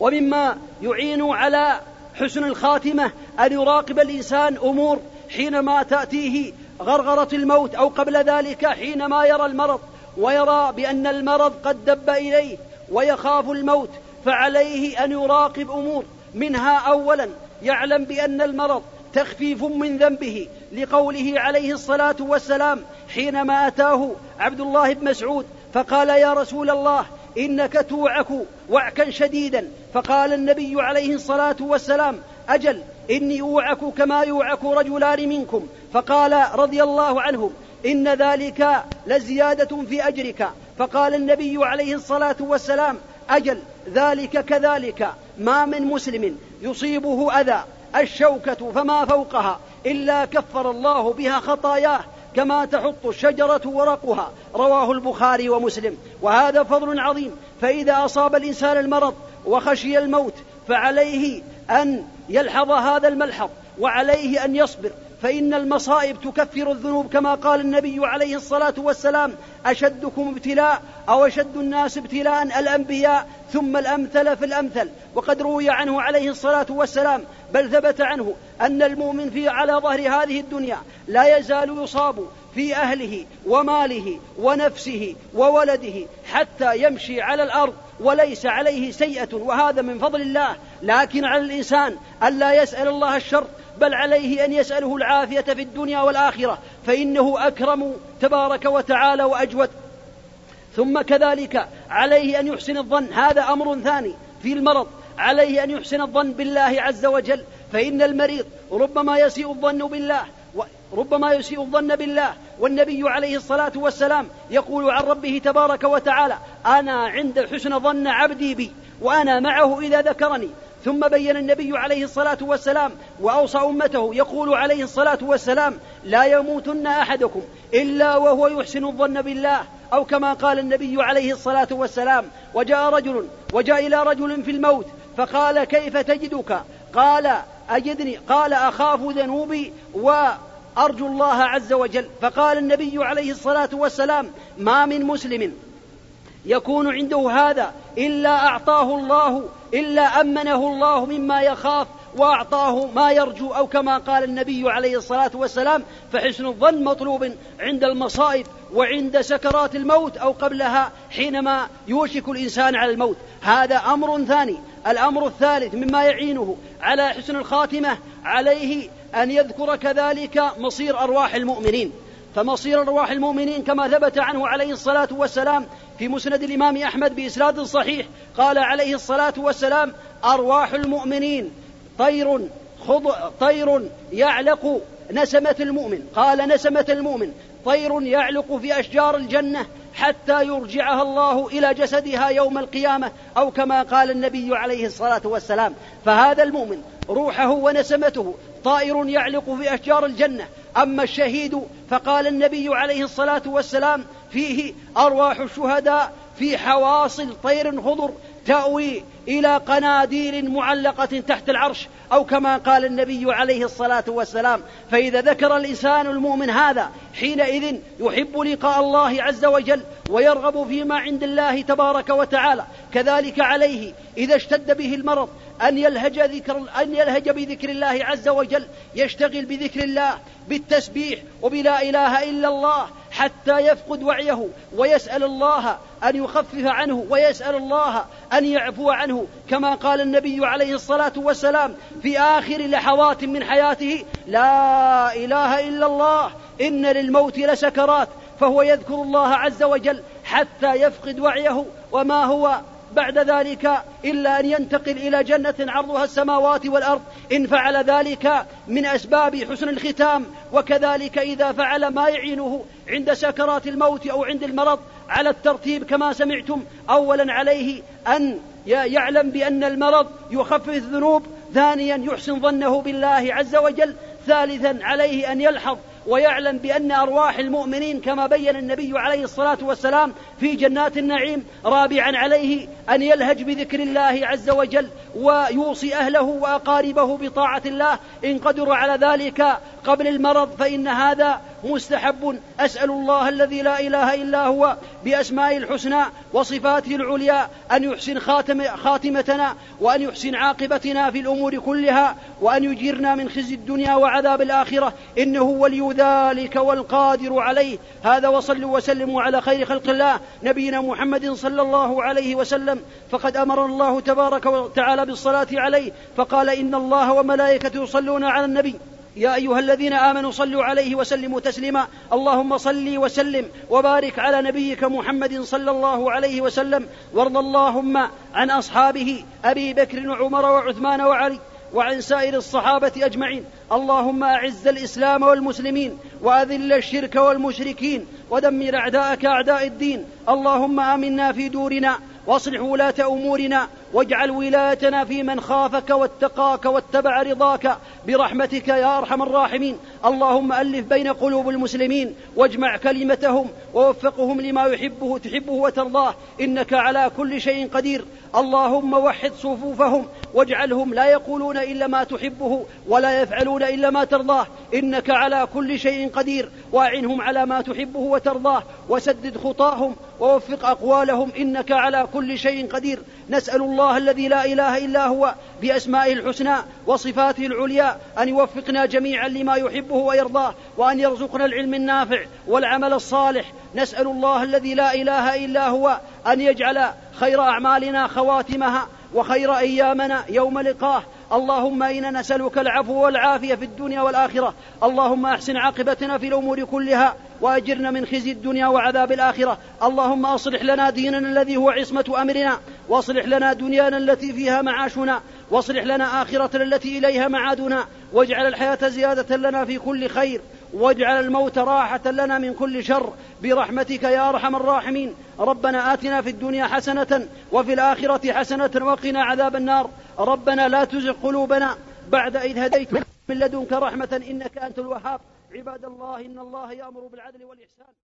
ومما يعين على حسن الخاتمة أن يراقب الإنسان أمور حينما تأتيه غرغرة الموت أو قبل ذلك حينما يرى المرض ويرى بأن المرض قد دب إليه ويخاف الموت فعليه أن يراقب أمور منها أولا يعلم بأن المرض تخفيف من ذنبه لقوله عليه الصلاة والسلام حينما أتاه عبد الله بن مسعود فقال يا رسول الله إنك توعك وعكا شديدا فقال النبي عليه الصلاة والسلام أجل إني أوعك كما يوعك رجلان منكم فقال رضي الله عنه إن ذلك لزيادة في أجرك. فقال النبي عليه الصلاة والسلام أجل ذلك كذلك ما من مسلم يصيبه أذى الشوكة فما فوقها إلا كفر الله بها خطاياه كما تحط الشجرة ورقها. رواه البخاري ومسلم. وهذا فضل عظيم. فإذا أصاب الإنسان المرض وخشي الموت فعليه أن يلحظ هذا الملحظ وعليه أن يصبر. فإن المصائب تكفر الذنوب كما قال النبي عليه الصلاة والسلام أشدكم ابتلاء أو أشد الناس ابتلاء الأنبياء ثم الأمثل في الأمثل. وقد روي عنه عليه الصلاة والسلام بل ثبت عنه أن المؤمن في على ظهر هذه الدنيا لا يزال يصاب في أهله وماله ونفسه وولده حتى يمشي على الأرض وليس عليه سيئة. وهذا من فضل الله. لكن على الإنسان ألا يسأل الله الشر بل عليه أن يسأله العافية في الدنيا والآخرة فإنه أكرم تبارك وتعالى وأجود. ثم كذلك عليه أن يحسن الظن هذا أمر ثاني في المرض عليه أن يحسن الظن بالله عز وجل فإن المريض ربما يسيء الظن بالله ربما يسيء الظن بالله والنبي عليه الصلاة والسلام يقول عن ربه تبارك وتعالى أنا عند حسن ظن عبدي بي وأنا معه إذا ذكرني. ثم بين النبي عليه الصلاة والسلام وأوصى أمته يقول عليه الصلاة والسلام لا يموتن أحدكم إلا وهو يحسن الظن بالله. أو كما قال النبي عليه الصلاة والسلام وجاء رجل وجاء إلى رجل في الموت فقال كيف تجدك؟ قال أجدني قال أخاف ذنوبي وأرجو الله عز وجل. فقال النبي عليه الصلاة والسلام ما من مسلم يكون عنده هذا إلا أعطاه الله إلا أمنه الله مما يخاف وأعطاه ما يرجو أو كما قال النبي عليه الصلاة والسلام فحسن الظن مطلوب عند المصائب وعند سكرات الموت أو قبلها حينما يوشك الإنسان على الموت. هذا أمر ثاني. الأمر الثالث مما يعينه على حسن الخاتمة عليه أن يذكر كذلك مصير أرواح المؤمنين. فمصير أرواح المؤمنين كما ثبت عنه عليه الصلاة والسلام في مسند الإمام أحمد بإسناد صحيح قال عليه الصلاة والسلام أرواح المؤمنين طير خض... طير يعلق نسمة المؤمن. قال نسمة المؤمن طير يعلق في أشجار الجنة حتى يرجعها الله إلى جسدها يوم القيامة أو كما قال النبي عليه الصلاة والسلام. فهذا المؤمن روحه ونسمته طائر يعلق في أشجار الجنة. أما الشهيد فقال النبي عليه الصلاة والسلام فيه أرواح الشهداء في حواصل طير خضر تأوي إلى قناديل معلقة تحت العرش أو كما قال النبي عليه الصلاة والسلام فإذا ذكر الإنسان المؤمن هذا حينئذ يحب لقاء الله عز وجل ويرغب فيما عند الله تبارك وتعالى كذلك عليه إذا اشتد به المرض أن يلهج ذكر أن يلهج بذكر الله عز وجل يشتغل بذكر الله بالتسبيح وبلا إله إلا الله حتى يفقد وعيه ويسأل الله أن يخفف عنه ويسأل الله أن يعفو عنه. كما قال النبي عليه الصلاة والسلام في آخر لحظات من حياته لا إله إلا الله إن للموت لسكرات. فهو يذكر الله عز وجل حتى يفقد وعيه. وما هو؟ بعد ذلك إلا أن ينتقل إلى جنة عرضها السماوات والأرض. إن فعل ذلك من أسباب حسن الختام. وكذلك إذا فعل ما يعينه عند سكرات الموت أو عند المرض على الترتيب كما سمعتم أولا عليه أن يعلم بأن المرض يخفف الذنوب ثانيا يحسن ظنه بالله عز وجل ثالثا عليه أن يلحظ ويعلم بأن أرواح المؤمنين كما بين النبي عليه الصلاة والسلام في جنات النعيم رابعا عليه أن يلهج بذكر الله عز وجل ويوصي أهله وأقاربه بطاعة الله. إن قدروا على ذلك قبل المرض فإن هذا مستحب. أسأل الله الذي لا إله إلا هو بأسمائه الحسنى وصفاته العليا أن يحسن خاتم خاتمتنا وأن يحسن عاقبتنا في الأمور كلها وأن يجيرنا من خزي الدنيا وعذاب الآخرة. إنه ولي ذلك والقادر عليه. هذا وصلوا وسلموا على خير خلق الله. نبينا محمد صلى الله عليه وسلم فقد أمر الله تبارك وتعالى بالصلاة عليه فقال إن الله وملائكته يصلون على النبي. يا أيها الذين آمنوا صلوا عليه وسلموا تسليما. اللهم صل وسلم وبارك على نبيك محمد صلى الله عليه وسلم. وارض اللهم عن أصحابه أبي بكر وعمر وعثمان وعلي. وعن سائر الصحابة أجمعين. اللهم أعز الإسلام والمسلمين وأذل الشرك والمشركين ودمر أعداءك أعداء الدين. اللهم آمنا في دورنا واصلح ولاة أمورنا واجعل ولايتنا في من خافك واتقاك واتبع رضاك برحمتك يا أرحم الراحمين. اللهم ألف بين قلوب المسلمين واجمع كلمتهم ووفقهم لما يحبه تحبه وترضاه. إنك على كل شيء قدير. اللهم وحد صفوفهم واجعلهم لا يقولون إلا ما تحبه ولا يفعلون إلا ما ترضاه. إنك على كل شيء قدير. واعنهم على ما تحبه وترضاه. وسدد خطاهم ووفق أقوالهم. إنك على كل شيء قدير. نسأل الله الله الذي لا إله إلا هو بأسمائه الحسنى وصفاته العليا أن يوفقنا جميعا لما يحبه ويرضاه وأن يرزقنا العلم النافع والعمل الصالح. نسأل الله الذي لا إله إلا هو أن يجعل خير أعمالنا خواتمها وخير أيامنا يوم لقاه اللهم إنا نسألك العفو والعافية في الدنيا والآخرة. اللهم أحسن عاقبتنا في الأمور كلها وأجرنا من خزي الدنيا وعذاب الآخرة. اللهم أصلح لنا ديننا الذي هو عصمة أمرنا. واصلح لنا دنيانا التي فيها معاشنا. واصلح لنا آخرتنا التي إليها معادنا. واجعل الحياة زيادة لنا في كل خير. واجعل الموت راحة لنا من كل شر برحمتك يا أرحم الراحمين. ربنا آتنا في الدنيا حسنة وفي الآخرة حسنة وقنا عذاب النار. ربنا لا تزغ قلوبنا بعد إذ هديت. من لدنك رحمة إنك أنت الوهاب. عباد الله إن الله يأمر بالعدل والإحسان.